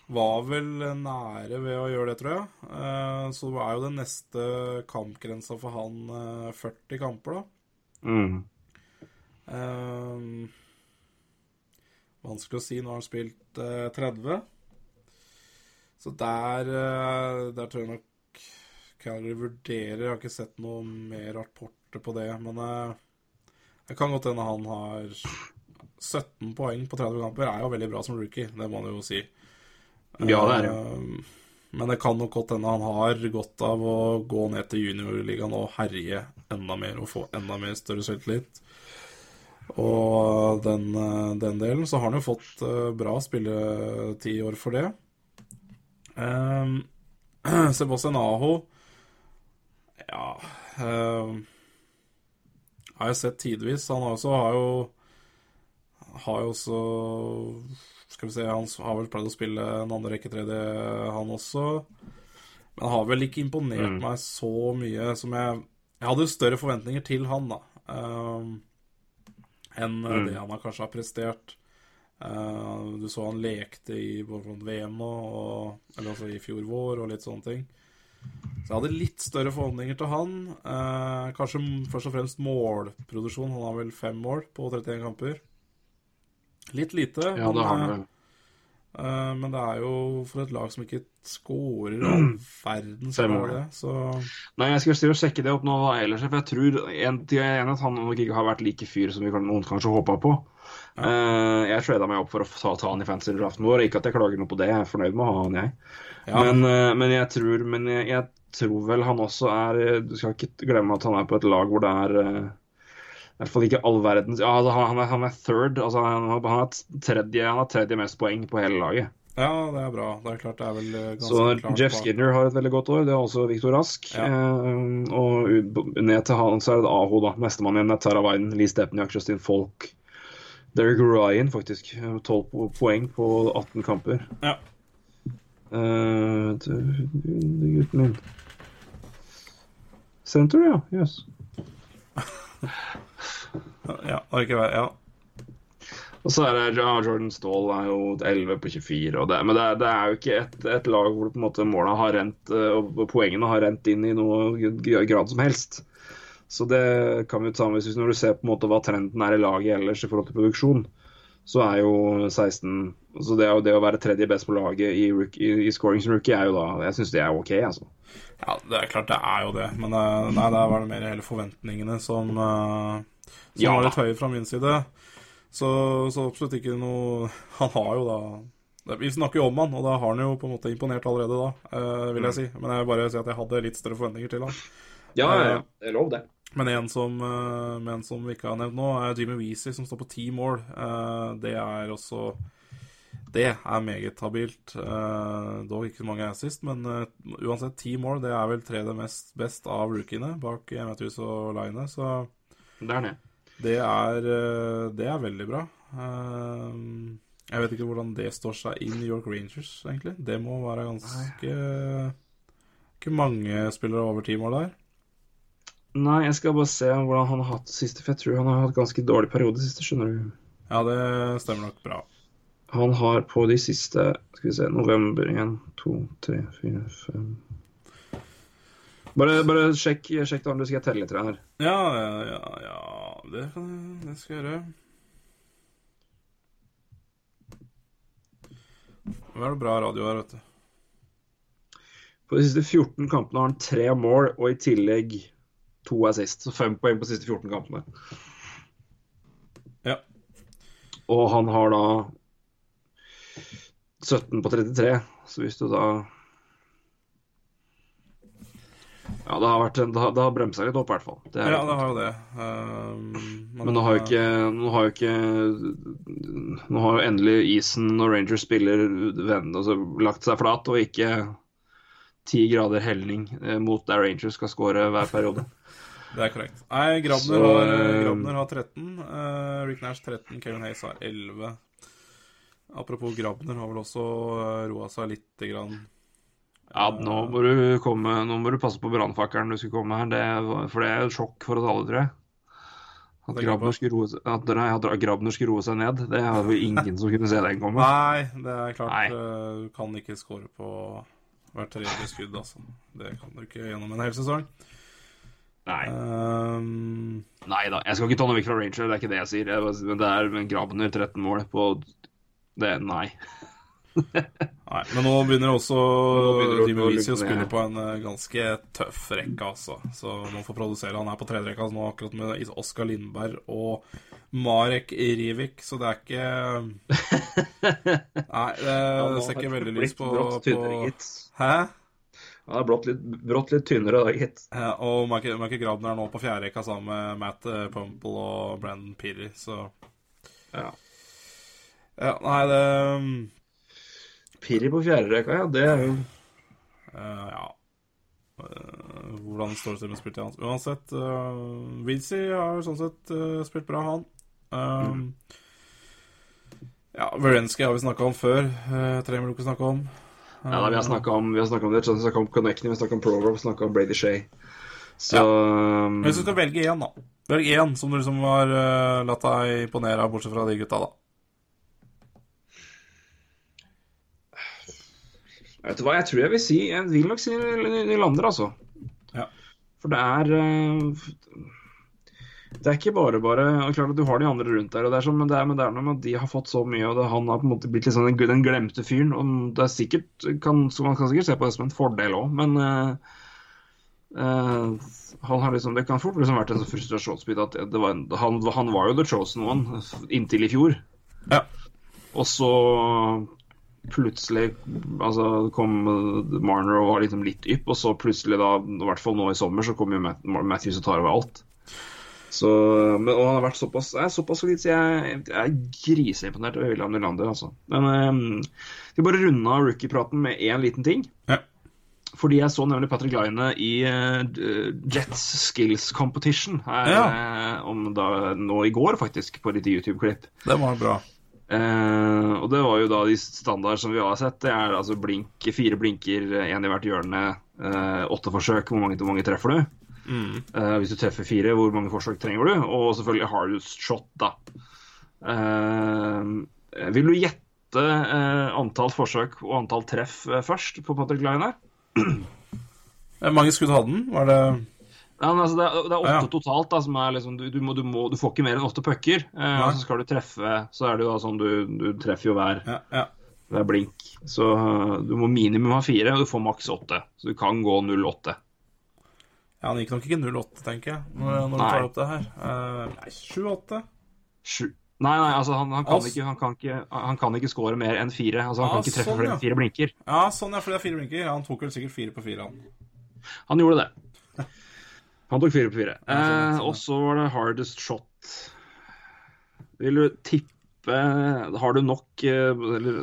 var vel nære ved å gjøre det, tror jeg. Uh, så er jo den neste kampgrensa for han 40 kamper, da. Mm. vanskelig å si. Nå har han spilt 30. Så der, der tror jeg nok Calgary vurderer Jeg har ikke sett noe mer rapporter på det, men uh, det kan godt hende han har 17 poeng på 30 kamper. Er jo veldig bra som rookie, det må man jo si. Ja, det er det. Uh, men det kan nok godt hende han har godt av å gå ned til juniorligaen og herje enda mer og få enda mer større selvtillit. Og den, eh, den, delen så har han jo fått bra spilletid i år for det. Um, Sebastian Aho ja uh, Har jeg sett tidvis. Han også har jo Har jo også Skal vi se Han har vel pleid å spille en andre rekke tredje, han også. Men han har vel ikke imponert mm. meg så mye som jeg Jeg hadde jo større forventninger til han, da. Um, enn mm. det han har kanskje har prestert. Uh, du så han lekte i VM nå, og, eller altså i fjor vår, og litt sånne ting. Så jeg hadde litt større forhåndninger til han. Uh, kanskje først og fremst målproduksjon. Han har vel fem mål på 31 kamper. Litt lite. Ja, det har han. Uh, men det er jo for et lag som ikke scorer all verden som er det, så Nei, jeg skal sjekke det opp nå ellers, for jeg tror en, en at han nok ikke har vært like fyr som vi noen kanskje håpa på. Ja. Uh, jeg trada meg opp for å ta, ta han i fancy-draften vår. Ikke at jeg klager noe på det, jeg er fornøyd med å ha han, jeg. Ja. Men, uh, men, jeg tror Men jeg, jeg, tror vel han også er Du skal ikke glemme at han er på et lag hvor det er i hvert fall ikke all verdens Ja, altså, han, han, er, third. Altså, han, har tredje, han har tredje mest poeng på hele laget. Ja, det er bra. Det er klart det er vel ganske Så klart Jeff Skinner har et veldig godt år. Det er også Viktor Rask. Ja. Eh, og ned til han så er det Aho, da. Nestemann igjen er Tara Wyden, Lee Stepniak, Justin Folk. Derek Ryan, faktisk. 12 poeng på 18 kamper. Ja. Uh, gutten min. Center, ja. Jøss. Yes. Ja, arkivet, Ja. Og så er det Jordan Stahl er jo 11 på 24. Det, men det er, det er, jo ikke et, et, lag hvor på en måte målene har rent eh, og poengene har rent inn i noe grad som helst. Så det kan vi ta med Når du ser på en måte hva trenden er i laget ellers i forhold til produksjon, så er jo 16 så det, det å være tredje best på laget i, i, i scoring som rookie, er jo da Jeg syns det er OK, altså. Ja, det er klart det er jo det. Men det nei, det var mer hele forventningene som uh som ja. var litt høye fra min side. Så, så, absolutt ikke noe Han har jo da Vi snakker jo om han, og da har han jo på en måte imponert allerede da, uh, vil jeg mm. si. Men jeg vil bare si at jeg hadde litt større forventninger til han. Ja, ja, ja. Det er lov, det. Men en som, men en som vi ikke har nevnt nå, er Jimmy Weezy, som står på ti mål. Det er også Det er meget habilt. Uh, dog ikke så mange assist, men uh, uansett, ti mål det er vel tredje mest best av rookiene bak Matthews og Line, så Det er det. Det er, uh, det er veldig bra. jeg vet ikke hvordan det står seg i New York Rangers, egentlig. Det må være ganske Ikke mange spillere over ti mål der. Nei, jeg skal bare se hvordan han har hatt det siste, for jeg tror han har hatt ganske dårlig periode siste, skjønner du. Ja, det stemmer nok bra. Han har på de siste Skal vi se November 1, 2, 3, 4, 5 Bare, bare sjekk, sjekk det andre, så skal jeg telle litt her. Ja, ja, ja. Det, det skal jeg gjøre. Nå er det bra radio her, vet du. På de siste 14 kampene har han tre mål og i tillegg to assist. Så fem poeng på de siste 14 kampene. Ja. Og han har da 17 på 33, så hvis du da Ja, det har, vært, det har, det har bremsa litt opp, i hvert fall. Det ja, det har jo det. Um, men, nå har jo ikke Nå har jo ikke Nå har jo endelig isen når Rangers spiller venn, altså, lagt seg flat, og ikke ti grader helning eh, mot der Rangers skal skåre hver periode. Det er korrekt. Nei, Grabner, så, har, Grabner har 13. Uh, Rick Nash 13. Kevin Hayes har 11. Apropos Grabner har vel også uh, roa seg lite grann. Ja, nå må du komme Nå må du passe på brannfakkelen du skal komme her, det, for det er et sjokk for oss alle, tror jeg. At Grabner, skulle roe, at, nei, at Grabner skulle roe seg ned, det hadde jo ingen som kunne se den komme. Nei, det er klart. Nei. Uh, du kan ikke score på hvert tredje skudd, altså. Det kan du ikke gjennom en hel sesong. Nei. Um, Nei da. Jeg skal ikke ta noe vekk fra Ranger, det er ikke det jeg sier. Men det er Grabner 13 mål på det er Nei. Nei, Men nå begynner også Dimivisi å spille på en uh, ganske tøff rekke, altså. Så man får produsere. Han er på tredjerekka nå akkurat med Oskar Lindberg og Marek Rivik, så det er ikke Nei, det, ser ikke veldig lyst på, på... Hæ? Han er brått litt, brått litt tynnere da, gitt. Ja, og Michael Grabner er nå på fjerde rekka sammen med Matt eh, Pumple og Brandon Peary, så Ja. Ja, nei, det um, Pirri på fjerde rekka, ja. Det er jo uh, Ja. Uh, hvordan står det til med spillet hans? Uansett, uh, Vinci har sånn sett uh, spilt bra, han. Um, mm. Ja, Verensky har vi snakka om før. Uh, trenger vi ikke snakke om. Ja, vi har snakka om, vi har om det. Vi snakka om Connecting, vi har snakka om Program, vi snakka om Brady Shay. Så ja. um, Hvis du skal velge én, da. Velg én som du liksom har uh, latt deg imponere av, bortsett fra de gutta, da. Vet du hva, jeg tror jeg vil si Jeg vil nok si Nylander, altså. Ja. For det er uh, Det er ikke bare bare Klart at du har de andre rundt der, og det er sånn, men det er, men det er noe med at de har fått så mye, og det, han har på en måte blitt liksom den, den glemte fyren. og det er sikkert, kan, Man kan sikkert se på det som en fordel òg, men uh, uh, han har liksom, Det kan fort liksom vært en sånn frustrasjonsbit at var, han, han, var jo the chosen one inntil i fjor. Ja. Og så plutselig altså, kom Marner og var liksom litt ypp, og så plutselig, da, i hvert fall nå i sommer, så kom jo Matthews og tar over alt. Så, men, og han har vært såpass, er såpass solid, så jeg, jeg er griseimponert over William Nylander. Altså. Men um, vi bare runde av rookie-praten med én liten ting. Ja. Fordi jeg så nemlig Patrick Line i uh, Jets Skills Competition her ja. om da, nå i går, faktisk, på et lite YouTube-klipp. Det var bra. Uh, og det var jo da de standard som vi har sett. Det er altså blink, fire blinker, én i hvert hjørne, uh, åtte forsøk. Hvor mange, hvor mange treffer du? Mm. Uh, hvis du treffer fire, hvor mange forsøk trenger du? Og selvfølgelig hardest shot, da. vil du gjette antall forsøk og antall treff først på Patrick Line her? Mange skudd hadde han? Var det ja, altså det, er, det, er, åtte ja. totalt. da, som er liksom, du, du, må, du, må, du får ikke mer enn åtte pucker. Eh, og så skal du treffe Så er det jo da sånn du, du treffer jo hver, ja, hver blink. Så uh, du må minimum ha fire, og du får maks åtte. Så du kan gå 0-8. Ja, han gikk nok ikke 0-8, tenker jeg, når, når du tar opp det her. Uh, nei, 7-8? Nei, nei, altså han, han, kan ikke, han, kan ikke, han kan ikke score mer enn fire. Altså Han ah, kan ikke treffe sånn, flere fire blinker. Ja, sånn ja, for det er fire blinker. Ja, han tok vel sikkert fire på fire, han. Han gjorde det. Han tok fire på fire. Eh, og så var det hardest shot. Vil du tippe Har du nok eh, eller,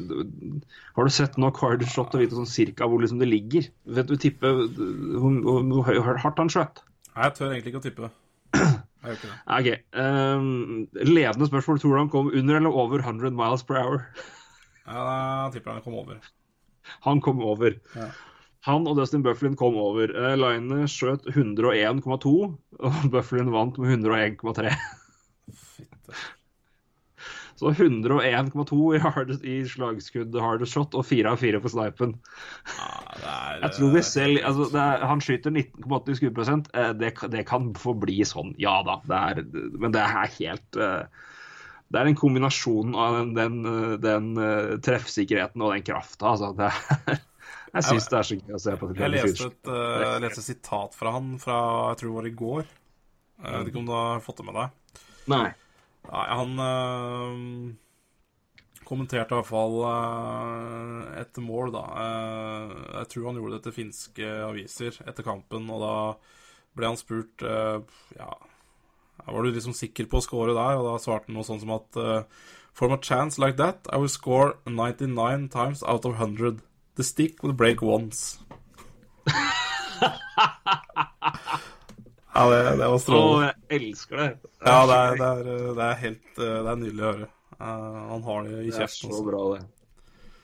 Har du sett nok hardest shot til å vite sånn cirka hvor liksom det ligger? Vet du tippe hvor, hvor, hvor hardt han skjøt? Nei, jeg tør egentlig ikke å tippe. Jeg gjør ikke det. OK. Um, ledende spørsmål. Tror du han kom under eller over 100 miles per hour? Ja, jeg tipper han kom over. Han kom over. Ja. Han og Dustin Bufflin kom over. Uh, Line skjøt 101,2, og Bufflin vant med 101,3. Fitte. Så 101,2 i, i slagskudd hardest shot og 4 av 4 på snipen. Ah, det Jeg tror vi selv, altså er, Han skyter 19,8 i skuddprosent. eh, Det, det kan få bli sånn, ja da. Det er, men det er helt eh, Det er en kombinasjon av den, den, eh, den eh, treffsikkerheten og den krafta. Altså. Det er, jeg syns det er så gøy å se på. Jeg leste et uh, jeg leste et sitat fra han fra jeg tror det var i går. Jeg vet ikke om du har fått det med deg? Nei. Nei, han øh, kommenterte i hvert fall øh, et mål, da. Eh, jeg tror han gjorde det til finske aviser etter kampen, og da ble han spurt øh, Ja, var du liksom sikker på å score der? Og da svarte han noe sånn som at uh, For a chance like that, I will score 99 times out of 100. The stick will break once. ja, det, det var Å, strålende. jeg elsker det. Ja, det er, det er, det er helt eh, Det er nydelig å høre. Uh, han har det i Det er så også. bra, det.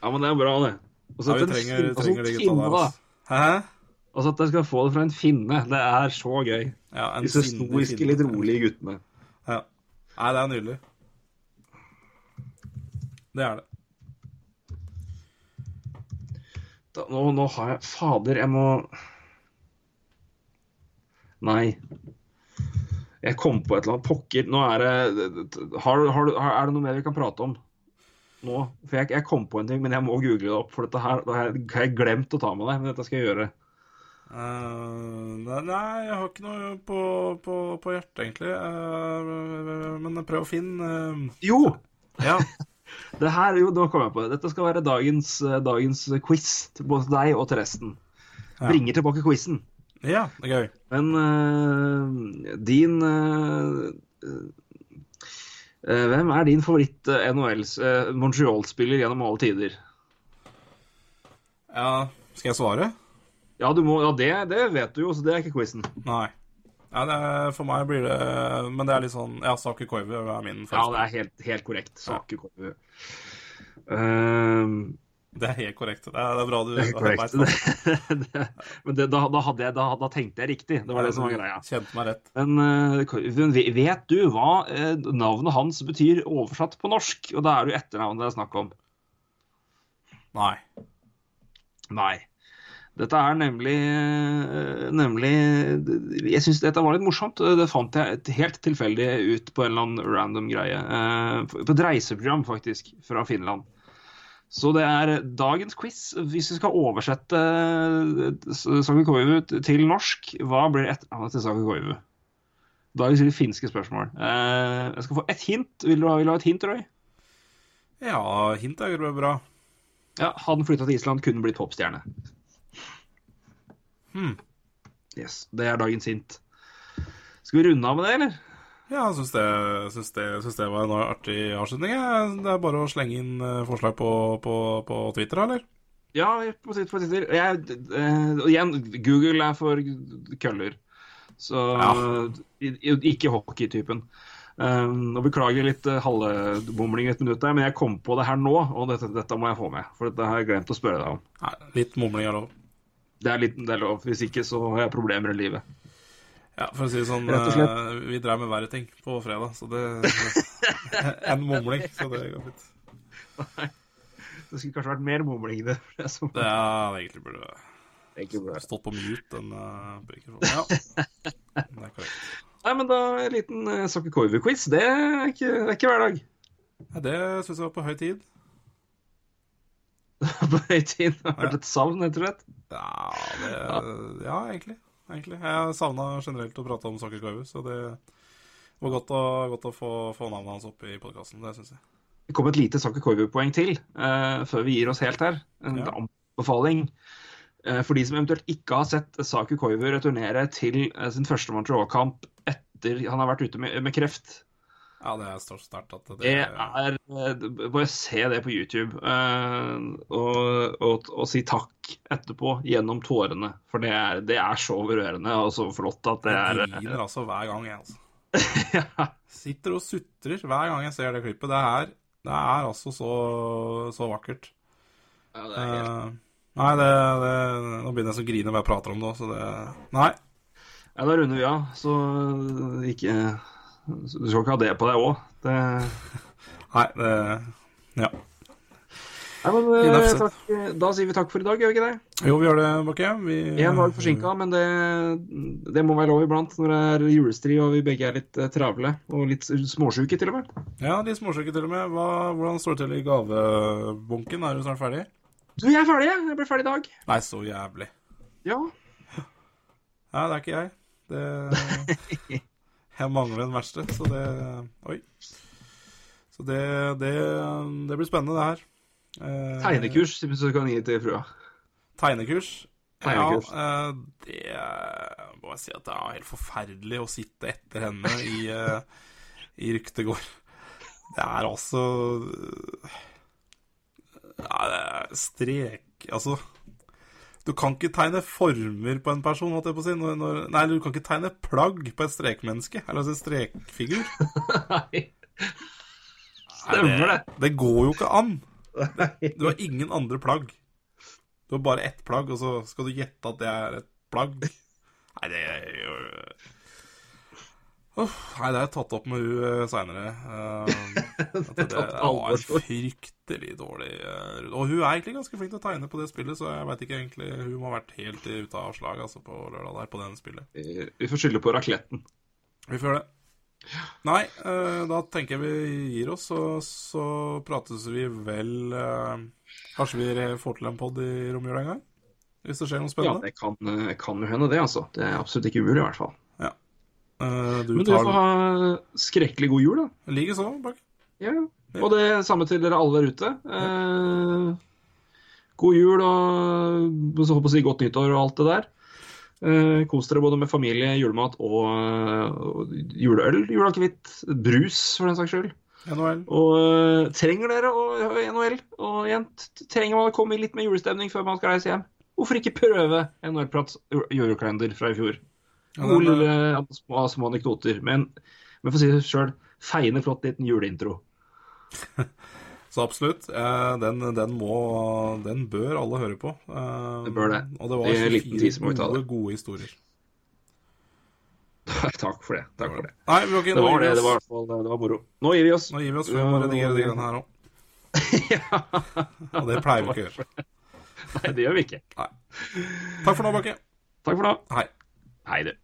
Ja, men det er bra, det. Og så Ja, at en trenger, de gutta der. Altså. Hæ? Altså at jeg skal få det fra en finne. Det er så gøy. Ja, en Disse stoiske, litt rolige guttene. Ja. Nei, det er nydelig. Det er det. Da, nå, nå har jeg Fader, jeg må Nei. Jeg kom på et eller annet pokker. Nå er det har, har, Er det noe mer vi kan prate om nå? For jeg, jeg kom på en ting, men jeg må google det opp. For dette her det har jeg, jeg glemt å ta med deg. Men dette skal jeg gjøre. Uh, nei, nei, jeg har ikke noe på, på, på hjertet, egentlig. Uh, men prøv å finne uh... Jo! Ja. Det her, jo, nå kom jeg på det. Dette skal være dagens, eh, dagens quiz til både deg og til resten. Ja. Bringer tilbake quizen. ja, det er gøy. Men uh, din uh, uh, Hvem er din favoritt uh, NHLs eh, Montreal-spiller gjennom alle tider? Ja, skal jeg svare? Ja, du må, ja det, det vet du jo, så det er ikke quizen. Nei. Ja, er, for meg blir det Men det er litt sånn Ja, Saku Koivu er min Ja, det er helt, helt korrekt. Saker Koivu. Um, Det er helt korrekt. Det er, det er bra du korrekt. Det, men det, da, da, jeg, da, da tenkte jeg riktig. Det var det som var greia. Kjente meg rett. Men, eh, men vet du hva eh, navnet hans betyr oversatt på norsk? Og da er det jo etternavnet det er snakk om. Nei. Nei. Dette er nemlig eh, Nemlig Jeg syns dette var litt morsomt. Det fant jeg et helt tilfeldig ut på en eller annen random greie. Eh, På et reiseprogram, faktisk, fra Finland. Så det er dagens quiz. Hvis vi skal oversette eh, Koivu til norsk, hva blir etternavnet til Saku Koivu? Dagens litt finske spørsmål. Jeg skal få ett hint. Vil du ha, vil du ha et hint, Roy? Ja, hint er jo bra. Ja, Hadde han flytta til Island, kunne blitt popstjerne. Hmm. Yes, Det er dagens hint. Skal vi runde av med det, eller? Ja, jeg syns det, syns det, syns det var en artig avslutning. Det er bare å slenge inn eh, forslag på, på, på Twitter, eller? Ja, på Twitter. Jeg, eh, igjen, Google er for køller. Så Ja. ikke hockeytypen. Um, nå Beklager litt uh, halvbomling et minutt der, men jeg kom på det her nå, og dette, dette må jeg få med. For dette har jeg glemt å spørre deg om. Nei, litt mumling er lov. Det er, litt, det er lov. Hvis ikke så har jeg problemer i livet. Ja, for å si det sånn, Rett og slett. eh, vi drev med verre ting på fredag, så det En mumling, så det går fint. Det skulle kanskje vært mer mumling. Det, det er Ja, Det er egentlig burde stått på mute, den uh, mikrofonen. Ja, det er korrekt. Nei, men da en liten uh, Sokke Koivu-quiz. Det, er ikke- det er ikke hver dag. Ja, det syns jeg var på høy tid. På høy tid. Det har vært et savn, rett og slett. Ja, det, ja egentlig. egentlig. Jeg savna generelt å prate om Saker Koivu, så det var godt å, godt å få, få navnet hans opp i podkasten. Det syns jeg. Det kom et lite Sakke Koivu-poeng til uh, før vi gir oss helt her. En Ja. anbefaling. Eh, for de som eventuelt ikke har sett Saku Koivu returnere til eh, sin første Montreal-kamp etter han har vært ute med, med kreft. Ja, det står så sterkt at det, er eh, Bare se det på YouTube, eh, og, og, og si takk etterpå gjennom tårene. For det er, det er så rørende og så flott at det er Jeg griner altså hver gang, jeg, altså. ja. Sitter og sutrer hver gang jeg ser det klippet. Det er, det er altså så, så vakkert. Ja, det er helt... Eh, nei, det, det Nå begynner jeg så å grine når jeg prater om det òg, så det Nei. ja, da runder vi av, så ikke så Du skal ikke ha det på deg òg. Det Nei, det Ja. Nei, men eh, takk, Da sier vi takk for i dag, gjør vi ikke det? Jo, vi gjør det, Bakke. Vi Én dag forsinka, men det, det må være lov iblant når det er julestri og vi begge er litt eh, travle og litt småsjuke, til og med. Ja, litt småsjuke til og med. Hva, hvordan står det til i gavebunken? Er du snart ferdig? Du, jeg er ferdig, jeg. Jeg ble ferdig i dag. Nei, så jævlig. Ja. Nei, det er ikke jeg. Det Jeg mangler en verksted, så det Oi. Så det, det, det blir spennende, det her. Eh, Tegnekurs, hvis du kan gi til frua. Tegnekurs? Tegnekurs. Ja, eh, det må jeg si at det er helt forferdelig å sitte etter henne i, eh, i ryktegård. Det er altså Ja, det er strek Altså Du kan ikke tegne former på en person, holdt jeg på å si. Når, når, nei, du kan ikke tegne plagg på et strekmenneske. Eller altså en strekfigur. Nei. Stemmer det. Det går jo ikke an. Du har ingen andre plagg. Du har bare ett plagg, og så skal du gjette at det er et plagg. Nei, det er Uff, Nei, det har jeg tatt opp med hun seinere. Uh, det, det var fryktelig dårlig. uh, Og hun er egentlig ganske flink til å tegne på det spillet, så jeg veit ikke egentlig Hun må ha vært helt ute av slag altså, på lørdag der på det spillet. Vi får skylde på rakletten. Vi får gjøre det. Nei, uh, da tenker jeg vi gir oss, og så prates vi vel eh, Kanskje vi får til en pod i romjula en gang? Hvis det skjer noe spennende? Ja, det kan, eh, kan jo hende, det, altså. Det er absolutt ikke umulig, i hvert fall. Eh, du Men du får ha skrekkelig god jul, da. Likeså, Bak. Ja. Og det samme til dere alle der ute. Eh, god jul og så håper jeg å si godt nyttår og alt det der. Eh, kos dere både med familie, julemat og, og juleøl, juleakevitt, brus for den saks skyld. NHL. Og eh, trenger dere å høre NHL, og igjen, trenger man å komme i litt med julestemning før man skal reise hjem, hvorfor ikke prøve NHL-prats julekalender fra i fjor? Gode lille ja, små, små anekdoter. Men, men for å si det sjøl, feiende flott liten juleintro. Så absolutt. eh, den, den må Den bør alle høre på. Eh, Det bør det. Og det var I en liten tid så må vi ta gode, gode historier. Takk for det. Takk for det. Nei, ikke Det var det. Det var, det var moro. Nå gir vi oss. Nå gir vi oss, for vi må redigere de greiene her òg. Og det pleier vi ikke å gjøre. Nei, det gjør vi ikke. Takk for nå, Bakke. Takk for nå. Hei. Hei, du.